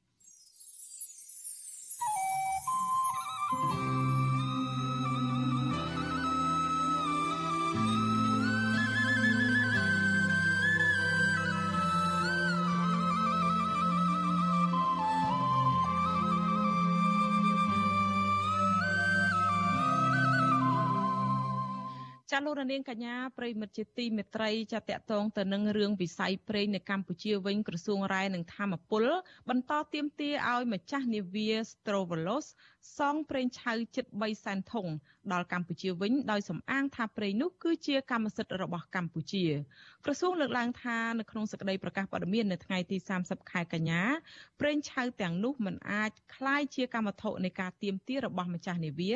ចាលោករនាងកញ្ញាប្រិមិត្តជាទីមេត្រីចាតកតងទៅនឹងរឿងវិស័យប្រេងនៅកម្ពុជាវិញក្រសួងរាយនឹងធម្មពល បន្តទៀមទាឲ្យម្ចាស់នាវា Strovolos សងប្រេងឆៅជិត3សែនធុង ដល់កម្ពុជាវិញដោយសំអាងថាប្រេងនោះគឺជាកម្មសិទ្ធិរបស់កម្ពុជាក្រសួងលើកឡើងថានៅក្នុងសេចក្តីប្រកាសព័ត៌មាននៅថ្ងៃទី30ខែកញ្ញាប្រេងឆៅទាំងនោះមិនអាចคล้ายជាកម្មវត្ថុនៃការទៀមទារបស់ម្ចាស់នាវា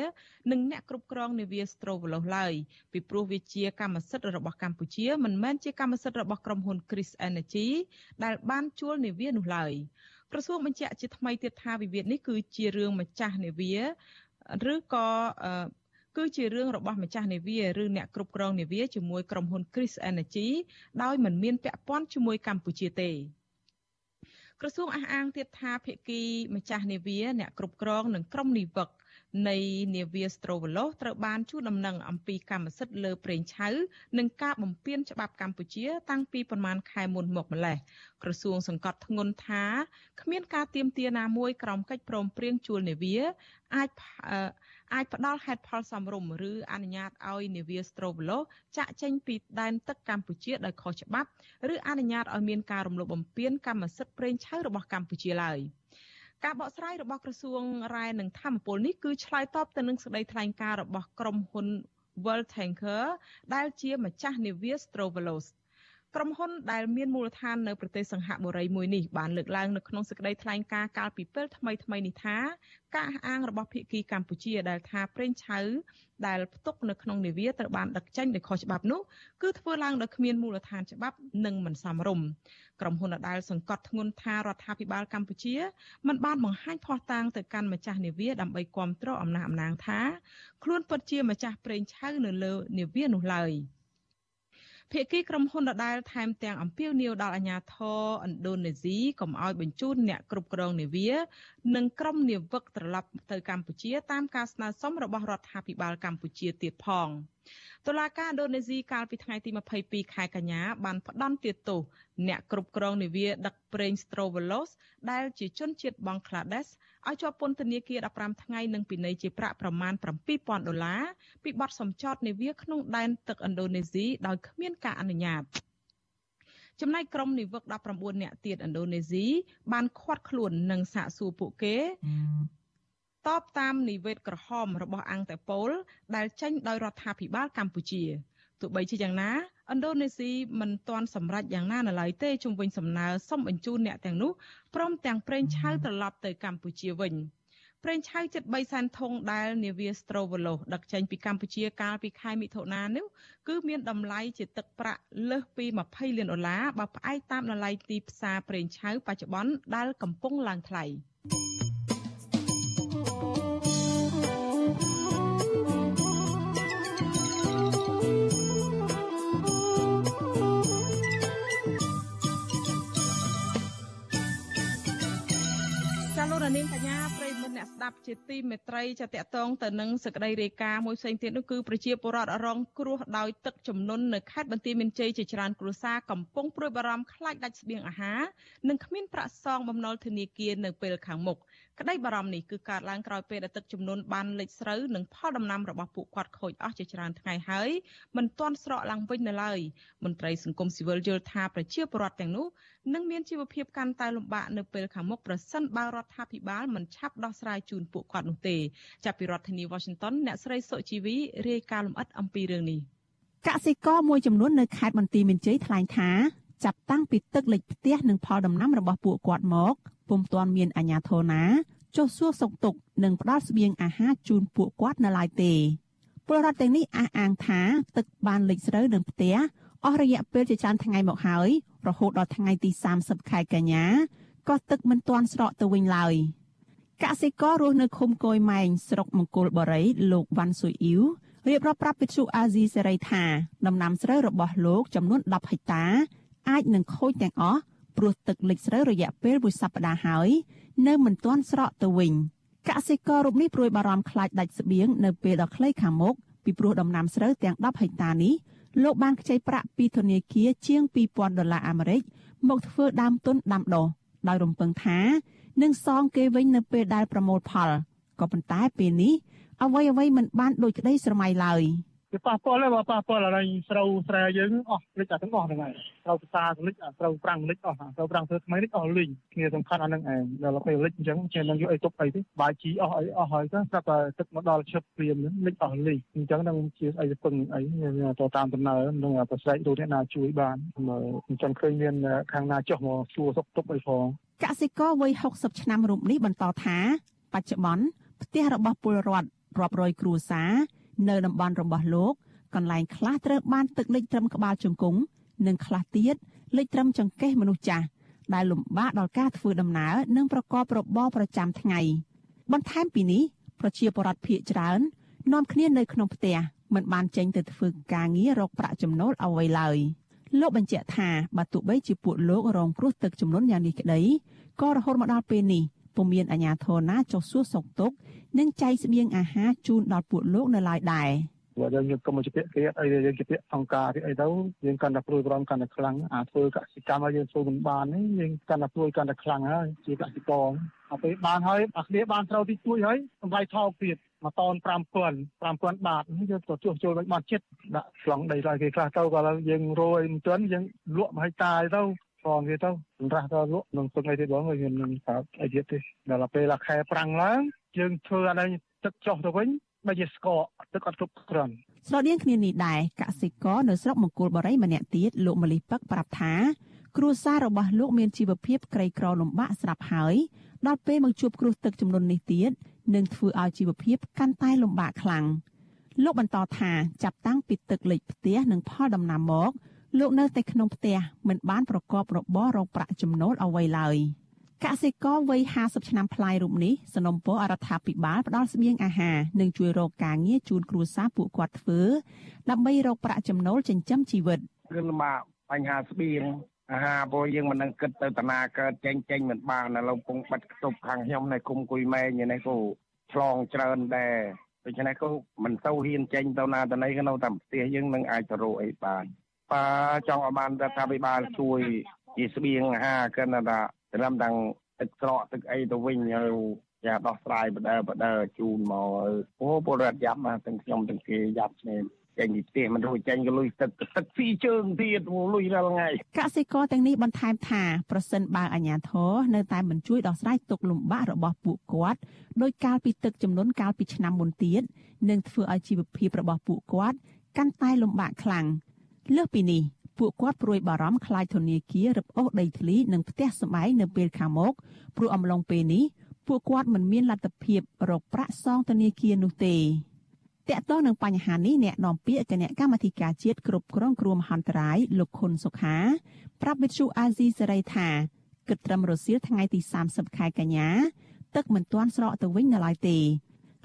និងអ្នកគ្រប់គ្រងនាវា Strovolos ឡើយពីព្រោះវាជាកម្មសិទ្ធិរបស់កម្ពុជាមិនមែនជាកម្មសិទ្ធិរបស់ក្រុមហ៊ុន Chris Energy ដែលបានជួលនាវានោះឡើយក្រសួងបញ្ជាក់ជាថ្មីទៀតថាវិវាទនេះគឺជារឿងម្ចាស់នាវាឬក៏ គឺជារឿងរបស់ម្ចាស់នាវាឬអ្នកគ្រប់គ្រងនាវាជាមួយក្រុមហ៊ុន Chris Energy ដោយមិនមានពាក់ព័ន្ធជាមួយកម្ពុជាទេក្រសួងអះអាងទៀតថាភាគីម្ចាស់នាវាអ្នកគ្រប់គ្រងនិងក្រុមនិវឹកនៃនាវា Strovolos ត្រូវបានជួលដំណឹងអំពីកម្មសិទ្ធិលើប្រេងឆៅនិងការបំពានច្បាប់កម្ពុជា តាំងពីប្រមាណខែមុនមកម្លេះក្រសួងសង្កត់ធ្ងន់ថាគ្មានការទៀមទាណាមួយក្រោមកិច្ចព្រមព្រៀងជួលនាវាអាច អាចផ្ដល់ហេតុផលសមរម្យឬអនុញ្ញាតឲ្យនាវា Strovolo ចាក់ចេញពីដែនទឹកកម្ពុជាដោយខុសច្បាប់ឬអនុញ្ញាតឲ្យមានការរំលោភបំពានកម្មសិទ្ធិប្រេងឆៅរបស់កម្ពុជាឡើយការបកស្រាយរបស់ក្រសួងរ៉ែនិងធម្មពលនេះគឺឆ្លើយតបទៅនឹងសេចក្តីថ្លែងការណ៍របស់ក្រុមហ៊ុន World Tanker ដែលជាម្ចាស់នាវា Strovolos ក្រុមហ៊ុនដែលមានមូលដ្ឋាននៅប្រទេសសង្ហបុរីមួយនេះបានលើកឡើងនៅក្នុងសេចក្តីថ្លែងការណ៍កាលពីពេលថ្មីថ្មីនេះថាការអះអាងរបស់ភាគីកម្ពុជាដែលថាប្រេងឆៅដែលផ្ទុកនៅក្នុងនាវាត្រូវបានដឹកចេញដោយខុសច្បាប់នោះគឺធ្វើឡើងដោយគ្មានមូលដ្ឋានច្បាប់និងមិនសមរម្យក្រុមហ៊ុនដែលសង្កត់ធ្ងន់ថារដ្ឋាភិបាលកម្ពុជាមិនបានបង្ហាញភស្តុតាងទៅកាន់ម្ចាស់នាវាដើម្បីគ្រប់គ្រងអំណះអំណាងថាខ្លួនពិតជាម្ចាស់ប្រេងឆៅនៅលើនាវានោះឡើយ។ ភាគីក្រុមហ៊ុនដដែលថែមទាំងអំពាវនាវដល់អាជ្ញាធរឥណ្ឌូនេស៊ីកុំឲ្យបញ្ជូនអ្នកគ្រប់គ្រងនាវានិងក្រុមនាវិកត្រឡប់ទៅកម្ពុជាតាមការស្នើសុំរបស់រដ្ឋាភិបាលកម្ពុជាទៀតផង។ តុលាការឥណ្ឌូនេស៊ីកាលពីថ្ងៃទី22ខែកញ្ញាបានផ្ដន្ទាទោសអ្នកគ្រប់គ្រងនាវាដឹកប្រេង Strovolos ដែលជាជនជាតិបង់ក្លាដេសឲ្យជាប់ពន្ធនាគារ15ថ្ងៃនិងពិន័យជាប្រាក់ប្រមាណ7000ដុល្លារពីបទសម្ចតនាវាក្នុងដែនទឹកឥណ្ឌូនេស៊ីដោយគ្មានការអនុញ្ញាតចំណែកក្រុមនិវឹក19នាក់ទៀតឥណ្ឌូនេស៊ីបានឃាត់ខ្លួននិងសាកសួរពួកគេ តបតាមនិវេតក្រហមរបស់អង្គតេប៉ូលដែលចេញដោយរដ្ឋាភិបាលកម្ពុជាទោះបីជាយ៉ាងណាឥណ្ឌូនេស៊ីមិនទាន់សម្រេចយ៉ាងណានៅឡើយទេជុំវិញសំណើសុំបញ្ជូនអ្នកទាំងនោះព្រមទាំងប្រេងឆៅត្រឡប់ទៅកម្ពុជាវិញប្រេងឆៅជិត3សែនធុងដែលនាវា Strovolos ដឹកចេញពីកម្ពុជាកាលពីខែមិថុនានេះគឺមានតម្លៃជាទឹកប្រាក់លើសពី20លានដុល្លារបើផ្អែកតាមតម្លៃទីផ្សារប្រេងឆៅបច្ចុប្បន្នដែលកំពុងឡើងថ្លៃ។ នាងកញ្ញាប្រិយមិត្តអ្នកស្ដាប់ជាទីមេត្រីចាតតងទៅនឹងសក្តីរាយការណ៍មួយផ្សេងទៀតនោះគឺប្រជាពលរដ្ឋរងគ្រោះដោយទឹកជំនន់នៅខេត្តបន្ទាយមានជ័យជាច្រើនគ្រួសារកំពុងព្រួយបារម្ភខ្លាចដាច់ស្បៀងអាហារនិងគ្មានប្រាក់សងបំណុលធនាគារនៅពេលខាងមុខ ក្តីបារម្ភនេះគឺកើតឡើងក្រោយពេលដែលទឹកជំនន់បានលិចស្រូវនិងផលដំណាំរបស់ពួកគាត់ខូចអស់ជាច្រើនថ្ងៃហើយមិនទាន់ស្រកឡើងវិញនៅឡើយមន្ត្រីសង្គមស៊ីវិលយល់ថាប្រជាពលរដ្ឋទាំងនោះនឹងមានជីវភាពកាន់តែលំបាកនៅពេលខាងមុខប្រសិនបើរដ្ឋាភិបាលមិនឆាប់ដោះស្រាយជូនពួកគាត់នោះទេចាប់ពីរដ្ឋធានី Washington អ្នកស្រីសុជីវីរាយការណ៍លម្អិតអំពីរឿងនេះកសិករមួយចំនួននៅខេត្តបន្ទាយមានជ័យថ្លែងថា ចាប់តាំងពីទឹកលិចផ្ទះនិងផលដំណាំរបស់ពួកគាត់មកពុំទាន់មានអាជ្ញាធរណាចុះសួរសុខទុក្ខនិងផ្ដល់ស្បៀងអាហារជូនពួកគាត់នៅឡើយទេពលរដ្ឋទាំងនេះអះអាងថាទឹកបានលិចស្រូវនឹងផ្ទះអស់រយៈពេលជាច្រើនថ្ងៃមកហើយរហូតដល់ថ្ងៃទី30ខែកញ្ញាក៏ទឹកមិនទាន់ស្រកទៅវិញឡើយកសិកររស់នៅឃុំកយម៉ែងស្រុកមង្គលបុរីលោកវ៉ាន់ស៊ុយអ៊ីវរៀបរាប់ប្រាប់វិទ្យុអាស៊ីសេរីថាដំណាំស្រូវរបស់លោកចំនួន10ហិកតា អាចនឹងខូចទាំងអស់ព្រោះទឹកលិចស្រូវរយៈពេលមួយសប្តាហ៍ហើយនៅមិនទាន់ស្រកទៅវិញកសិកររូបនេះព្រួយបារម្ភខ្លាចដាច់ស្បៀងនៅពេលដ៏ខ្លីខាងមុខពីព្រោះដំណាំស្រូវទាំង10ហិកតានេះលោកបានខ្ចីប្រាក់ពីធនាគារជាង2000ដុល្លារអាមេរិកមកធ្វើដើមទុនដាំដុះដោយរំពឹងថានឹងសងគេវិញនៅពេលដែលប្រមូលផលក៏ប៉ុន្តែពេលនេះអ្វីអ្វីមិនបានដូចក្តីស្រមៃឡើយ។ វាប៉ះពាល់ហើយបើប៉ះពាល់អរិញស្រូវស្រែយើងអស់លិចអាទាំងអស់ហ្នឹងហើយស្រូវផ្សារលិចអាស្រូវប្រាំងលិចអស់ស្រូវប្រាំងធ្វើថ្មីលិចអស់លីងគ្នាសំខាន់អាហ្នឹងឯងដល់ពេលលិចអញ្ចឹងចេះនឹងយកអីទុកអីទេបាយជីអស់អីអស់ហើយទៅស្រាប់តែទឹកមកដល់ឈឹបព្រាមហ្នឹងលិចអស់លីងអញ្ចឹងនឹងជាអីពឹងអីទៅតាមដំណើរនឹងប្រស្រែកទូអ្នកណាជួយបានអញ្ចឹងឃើញមានខាងណាចុះមកសួរសុខទុក្ខអីផងកសិករវ័យ60ឆ្នាំរូបនេះបន្តថា បច្ចុប្បន្នផ្ទះរបស់ពលរដ្ឋរាប់រយគ្រួសារ នៅតំបន់របស់លោក កន្លែងខ្លះត្រូវបានទឹកលិចត្រឹមក្បាលជង្គង់និងខ្លះទៀតលិចត្រឹមចង្កេះមនុស្សចាស់ដែលលំបាកដល់ការធ្វើដំណើរនិងប្រកបរបរប្រចាំថ្ងៃបន្ថែមពីនេះប្រជាពលរដ្ឋភៀសច្រើននាំគ្នានៅក្នុងផ្ទះមិនបានចេញទៅធ្វើការងាររកប្រាក់ចំណូលអ្វីឡើយលោកបញ្ជាក់ថាបើទោះបីជាពួកលោករងគ្រោះទឹកចំនួនយ៉ាងនេះក្តីក៏រហូតមកដល់ពេលនេះ ពុំមានអាជ្ញាធរណាចុះសួរសុខទុក្ខនិងចែកស្បៀងអាហារជូនដល់ពួកលោកនៅឡើយដែរ។ព្រោះយើងយើងកុំជាពាក្យគេអីយើងជាពាក្យអង្គការអីទៅយើងកាន់តែព្រួយបារម្ភកាន់តែខ្លាំងអាធ្វើកសិកម្មឲ្យយើងធ្វើមិនបាននេះយើងកាន់តែព្រួយកាន់តែខ្លាំងហើយជាកសិករដល់ពេលបានហើយអាគ្នាបានត្រូវទីជួយហើយតម្លៃថោកទៀតមួយតោន5000 5000បាតយើងក៏ជួសជុលវិញបានចិត្តដាក់ឆ្លងដីឲ្យគេខ្លះទៅក៏យើងរោយមិនទាន់យើងលក់មួយហិកតាទៅ ផងគេទៅសម្រាប់ទៅលក់នឹងទឹកអីទៀតបងយើងនឹងប្រាប់អីទៀតទេដល់ពេលខែប្រាំងឡើងយើងធ្វើអានេះទឹកចុះទៅវិញបើជាស្កកទឹកអត់គ្រប់គ្រាន់ស្រដៀងគ្នានេះដែរកសិករនៅស្រុកមង្គលបុរីម្នាក់ទៀតលោកម្លីពឹកប្រាប់ថា គ្រួសាររបស់លោកមានជីវភាពក្រីក្រលំបាកស្រាប់ហើយដល់ពេលមកជួបគ្រោះទឹកចំនួននេះទៀតនឹងធ្វើឲ្យជីវភាពកាន់តែលំបាកខ្លាំងលោកបន្តថាចាប់តាំងពីទឹកលិចផ្ទះនិងផលដំណាំមក លោកនៅតែក្នុងផ្ទះមិនបានប្រកបរបររកប្រាក់ចំណូលអ្វីឡើយ។កសិករវ័យ50ឆ្នាំប្លាយរូបនេះសនំពរអរដ្ឋាភិបាលផ្ដល់ស្បៀងអាហារនិងជួយរកការងារជូនគ្រួសារពួកគាត់ធ្វើដើម្បីរកប្រាក់ចំណូលចិញ្ចឹមជីវិតគឺលំបាកបញ្ហាស្បៀងអាហារព្រោះយើងមិននឹងគិតទៅតាណាកើតចេញចេញមិនបានឥឡូវពងបាត់ខ្ទប់ខាងខ្ញុំនៅគុំគុយម៉ែងនេះគូឆ្លងច្រើនដែរដូច្នេះគូមិនទៅហ៊ានចេញទៅណាទៅណីក៏នៅតែផ្ទះយើងនឹងអាចទៅរកអីបាន ប៉ាចង់ឲ្យបានរដ្ឋាភិបាលជួយជាស្បៀងអាហារកិនថាត្រឹមទាំងទឹកស្រកទឹកអីទៅវិញហើយយ៉ាដោះស្រាយបដិបដិជូនមកអូពលរដ្ឋយ៉ាប់មកទាំងខ្ញុំទាំងគេយ៉ាប់គ្នាចេញពីផ្ទះមិនរួចចេញក៏លុយទឹកទឹកស៊ីជើងទៀតលុយរាល់ថ្ងៃកសិករទាំងនេះបន្ថែមថាប្រសិនបើអាជ្ញាធរនៅតែមិនជួយដោះស្រាយទុកលំបាករបស់ពួកគាត់ដោយកាលពីទឹកចំនួនកាលពីឆ្នាំមុនទៀតនឹងធ្វើឲ្យជីវភាពរបស់ពួកគាត់កាន់តែលំបាកខ្លាំង លើសពីនេះពួកគាត់ព្រួយបារម្ភខ្លាចធនាគាររឹបអូសដីធ្លីនិងផ្ទះសម្បែងនៅពេលខាងមុខព្រោះអំឡុងពេលនេះពួកគាត់មិនមានលទ្ធភាពរកប្រាក់សងធនាគារនោះទេតកតងនឹងបញ្ហានេះអ្នកនាំពាក្យគណៈកម្មាធិការជាតិគ្រប់គ្រងគ្រោះមហន្តរាយលោកខុនសុខា ប្រាប់វិទ្យុអាស៊ីសេរីថាគិតត្រឹមរសៀលថ្ងៃទី30ខែកញ្ញាទឹកមិនទាន់ស្រកទៅវិញនៅឡើយទេ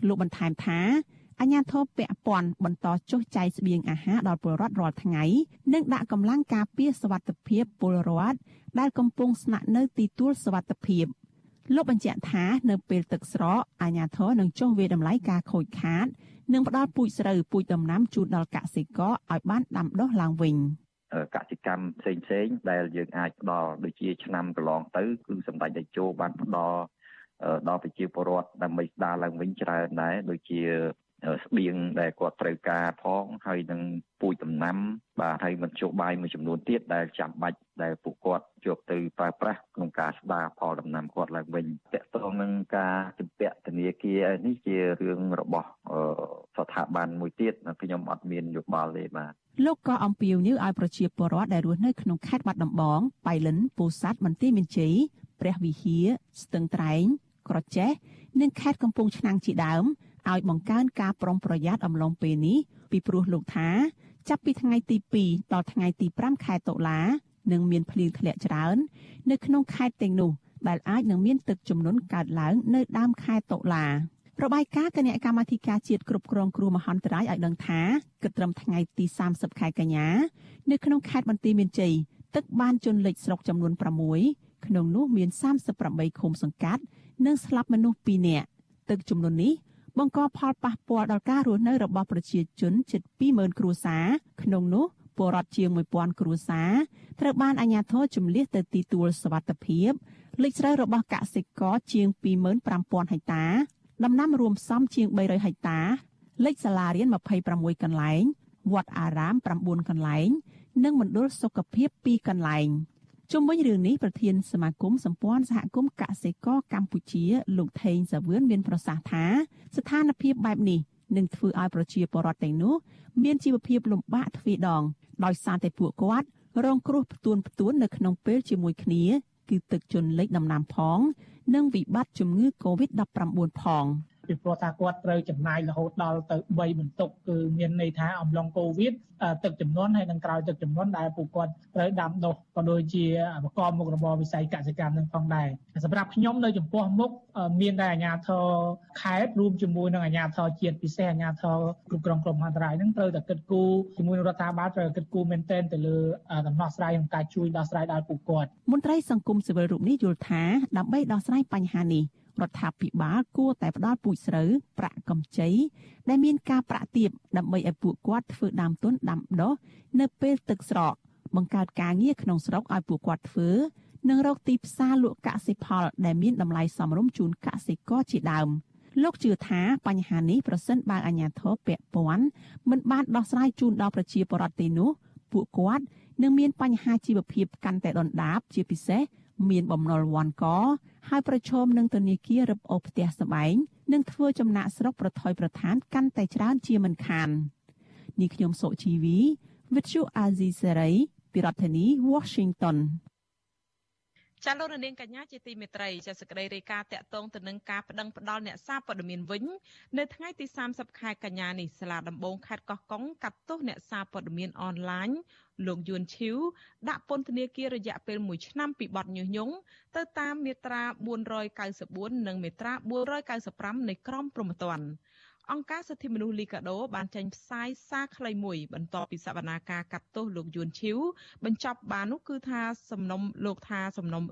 លោកបន្ថែមថា អាជ្ញាធរពាក់ព័ន្ធបន្តចុះចាយស្បៀងអាហារដល់ពលរដ្ឋរាល់ថ្ងៃ និងដាក់កម្លាំងការពារសុវត្ថិភាពពលរដ្ឋដែលកំពុងស្នាក់នៅទីទួលសុវត្ថិភាពលោកបញ្ជាក់ថានៅពេលទឹកស្រកអាជ្ញាធរនឹងចុះវាតម្លៃការខូចខាត និងផ្ដល់ពូជស្រូវពូជដំណាំជូនដល់កសិករឲ្យបានដាំដុះឡើងវិញ។កសិកម្មផ្សេងផ្សេងដែលយើងអាចផ្ដល់ដូចជាឆ្នាំកន្លងទៅគឺសម្ដេចតេជោបានផ្ដល់ដល់ប្រជាពលរដ្ឋដើម្បីស្ដារឡើងវិញច្រើនដែរដូចជា ស្បៀងដែលគាត់ត្រូវការផងហើយនឹងពូជដំណាំ បាទហើយមធ្យោបាយមួយចំនួនទៀតដែលចាំបាច់ដែលពួកគាត់យកទៅប្រើប្រាស់ក្នុងការស្ដារផលដំណាំគាត់ឡើងវិញតកតងនឹងការជំពាក់ធនាគារនេះជារឿងរបស់ស្ថាប័នមួយទៀតខ្ញុំអត់មានយោបល់ទេបាទលោកក៏អំពាវនាវឲ្យប្រជាពលរដ្ឋដែលរស់នៅក្នុងខេត្តបាត់ដំបងបៃលិនពោធិ៍សាត់បន្ទាយមានជ័យព្រះវិហារស្ទឹងត្រែងក្រចេះនិងខេត្តកំពង់ឆ្នាំងជាដើម ឲ្យបង្កើនការប្រុងប្រយ័ត្នអំឡុងពេលនេះពីព្រោះលោកថា ចាប់ពីថ្ងៃទី2ដល់ថ្ងៃទី5ខែតុលានឹងមានភ្លៀងធ្លាក់ច្រើន នៅក្នុងខេត្តទាំងនោះដែលអាចនឹងមានទឹកជំនន់កើតឡើងនៅដើមខែតុលារបាយការណ៍គណៈកម្មាធិការជាតិគ្រប់គ្រងគ្រោះមហន្តរាយឲ្យដឹងថាគិតត្រឹមថ្ងៃទី30ខែកញ្ញានៅក្នុងខេត្តបន្ទាយមានជ័យទឹកបានជន់លិចស្រុកចំនួន6ក្នុងនោះមាន38ឃុំសង្កាត់ និងស្លាប់មនុស្ស2នាក់ទឹកចំនួននេះ បង្កផលប៉ះពាល់ដល់ការរស់នៅរបស់ប្រជាជនជិត20000គ្រួសារក្នុងនោះពលរដ្ឋជាង1000គ្រួសារត្រូវបានអាជ្ញាធរជំនះទៅទីទួលសវត្ថភាពលេខស្រូវរបស់កសិករជាង25000ហិកតាដំណាំរួមផ្សំជាង300ហិកតាលេខសាលារៀន26កន្លែងវត្តអារាម9កន្លែង និងមណ្ឌលសុខភាព2កន្លែង។ ជុំវិញរឿងនេះប្រធានសមាគមសម្ព័ន្ធសហគមន៍កសិករកម្ពុជា លោកថេងសាវឿនមានប្រសាសន៍ថាស្ថានភាពបែបនេះនឹងធ្វើឲ្យប្រជាពលរដ្ឋទាំងនោះមានជីវភាពលំបាកទ្វេដង ដោយសារតែពួកគាត់រងគ្រោះផ្ទួនផ្ទួននៅក្នុងពេលជាមួយគ្នា គឺទឹកជន់លិចដំណាំផង និងវិបត្តិជំងឺ Covid-19 ផង។ ពីព្រោះថាគាត់ត្រូវចំណាយរហូតដល់ទៅ3បន្ទុកគឺមានន័យថាអំឡុងកូវីដទឹកចំនួនហើយនឹងក្រោយទឹកចំនួនដែលពួកគាត់ត្រូវដាំដុះក៏ដូចជាប្រកបមុខរបរវិស័យកសិកម្មនឹងផងដែរសម្រាប់ខ្ញុំនៅចំពោះមុខមានតែអាជ្ញាធរខេត្តរួមជាមួយនឹងអាជ្ញាធរជាតិពិសេសអាជ្ញាធរគ្រប់គ្រងគ្រោះមហន្តរាយនឹងត្រូវតែគិតគូរជាមួយនឹងរដ្ឋាភិបាលត្រូវគិតគូរមែនទែនទៅលើដំណោះស្រាយក្នុងការជួយដោះស្រាយដល់ពួកគាត់មន្ត្រីសង្គមស៊ីវិលរូបនេះយល់ថាដើម្បីដោះស្រាយបញ្ហានេះ រដ្ឋាភិបាលគួរតែផ្ដល់ពូជស្រូវប្រាក់កម្ចីដែលមានការប្រាក់ទាបដើម្បីឲ្យពួកគាត់ធ្វើដើមទុនដាំដុះនៅពេលទឹកស្រក បង្កើតការងារក្នុងស្រុកឲ្យពួកគាត់ធ្វើនិងរកទីផ្សារលក់កសិផល ដែលមានតម្លៃសមរម្យជូនកសិករជាដើមលោកជឿថាបញ្ហានេះប្រសិនបើអាជ្ញាធរពាក់ព័ន្ធមិនបានដោះស្រាយជូនដល់ប្រជាពលរដ្ឋទេនោះពួកគាត់នឹងមានបញ្ហាជីវភាពកាន់តែដុនដាបជាពិសេស មានបំណុលវ៉ាន់កហើយប្រឈមនឹងធនាគាររឹបអូសផ្ទះសម្បែងនិងធ្វើចំណាក់ស្រុកប្រថុយប្រឋានកាន់តែច្រើនជាមិនខាននេះខ្ញុំសុជីវី With you Azizi Serai ពីរដ្ឋធានី Washington ចាលោកនាងកញ្ញាជាទីមេត្រីចាសក្តីរាយការណ៍តាក់ទងទៅនឹងការប្តឹងផ្តល់អ្នកសារព័ត៌មានវិញនៅថ្ងៃទី30ខែកញ្ញានេះសាលាដំបងខេត្តកោះកុងកាត់ទោសអ្នកសារព័ត៌មានអនឡាញលោកយួនឈីវដាក់ពន្ធនាគាររយៈពេល1ឆ្នាំពីបទញុះញង់ទៅតាមមាត្រា494និងមាត្រា495នៃក្រមព្រហ្មទណ្ឌ អង្គការសិទ្ធិមនុស្សលីកាដូបានចេញផ្សាយសារខ្លីមួយបន្ទាប់ពីសវនាការកាត់ទោសលោកយួនឈីវបញ្ចប់បាននោះគឺថាសំណុំលោកថាសំណុំ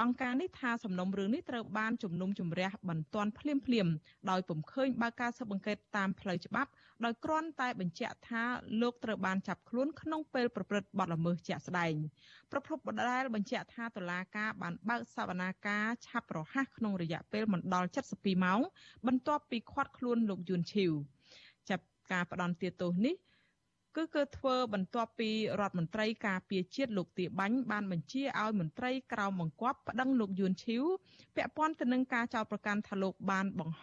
អង្គការនេះថាសំណុំរឿងនេះត្រូវបានជំនុំជម្រះបន្ទាន់ភ្លាមភ្លាមដោយពុំឃើញបើកការស៊ើបអង្កេតតាមផ្លូវច្បាប់ដោយគ្រាន់តែបញ្ជាក់ថាលោកត្រូវបានចាប់ខ្លួនក្នុងពេលប្រព្រឹត្តបទល្មើសជាក់ស្ដែងប្រភពបដែលបញ្ជាក់ថាតុលាការបានបើកសវនាការឆាប់រហ័សក្នុងរយៈពេលមិនដល់72ម៉ោងបន្ទាប់ពីឃាត់ខ្លួនលោកយួនឈីវចាប់ការផ្ដន់ទោសនេះ គឺគឺធ្វើបន្ទាប់ពីរដ្ឋមន្ត្រីការពារជាតិលោកទាបាញ់បានបញ្ជាឲ្យមន្ត្រីក្រៅបង្គាប់ប្តឹងលោកយួនឈីវពាក់ព័ន្ធទៅនឹងការចោទប្រកាន់ថាលោកបានបង្ហ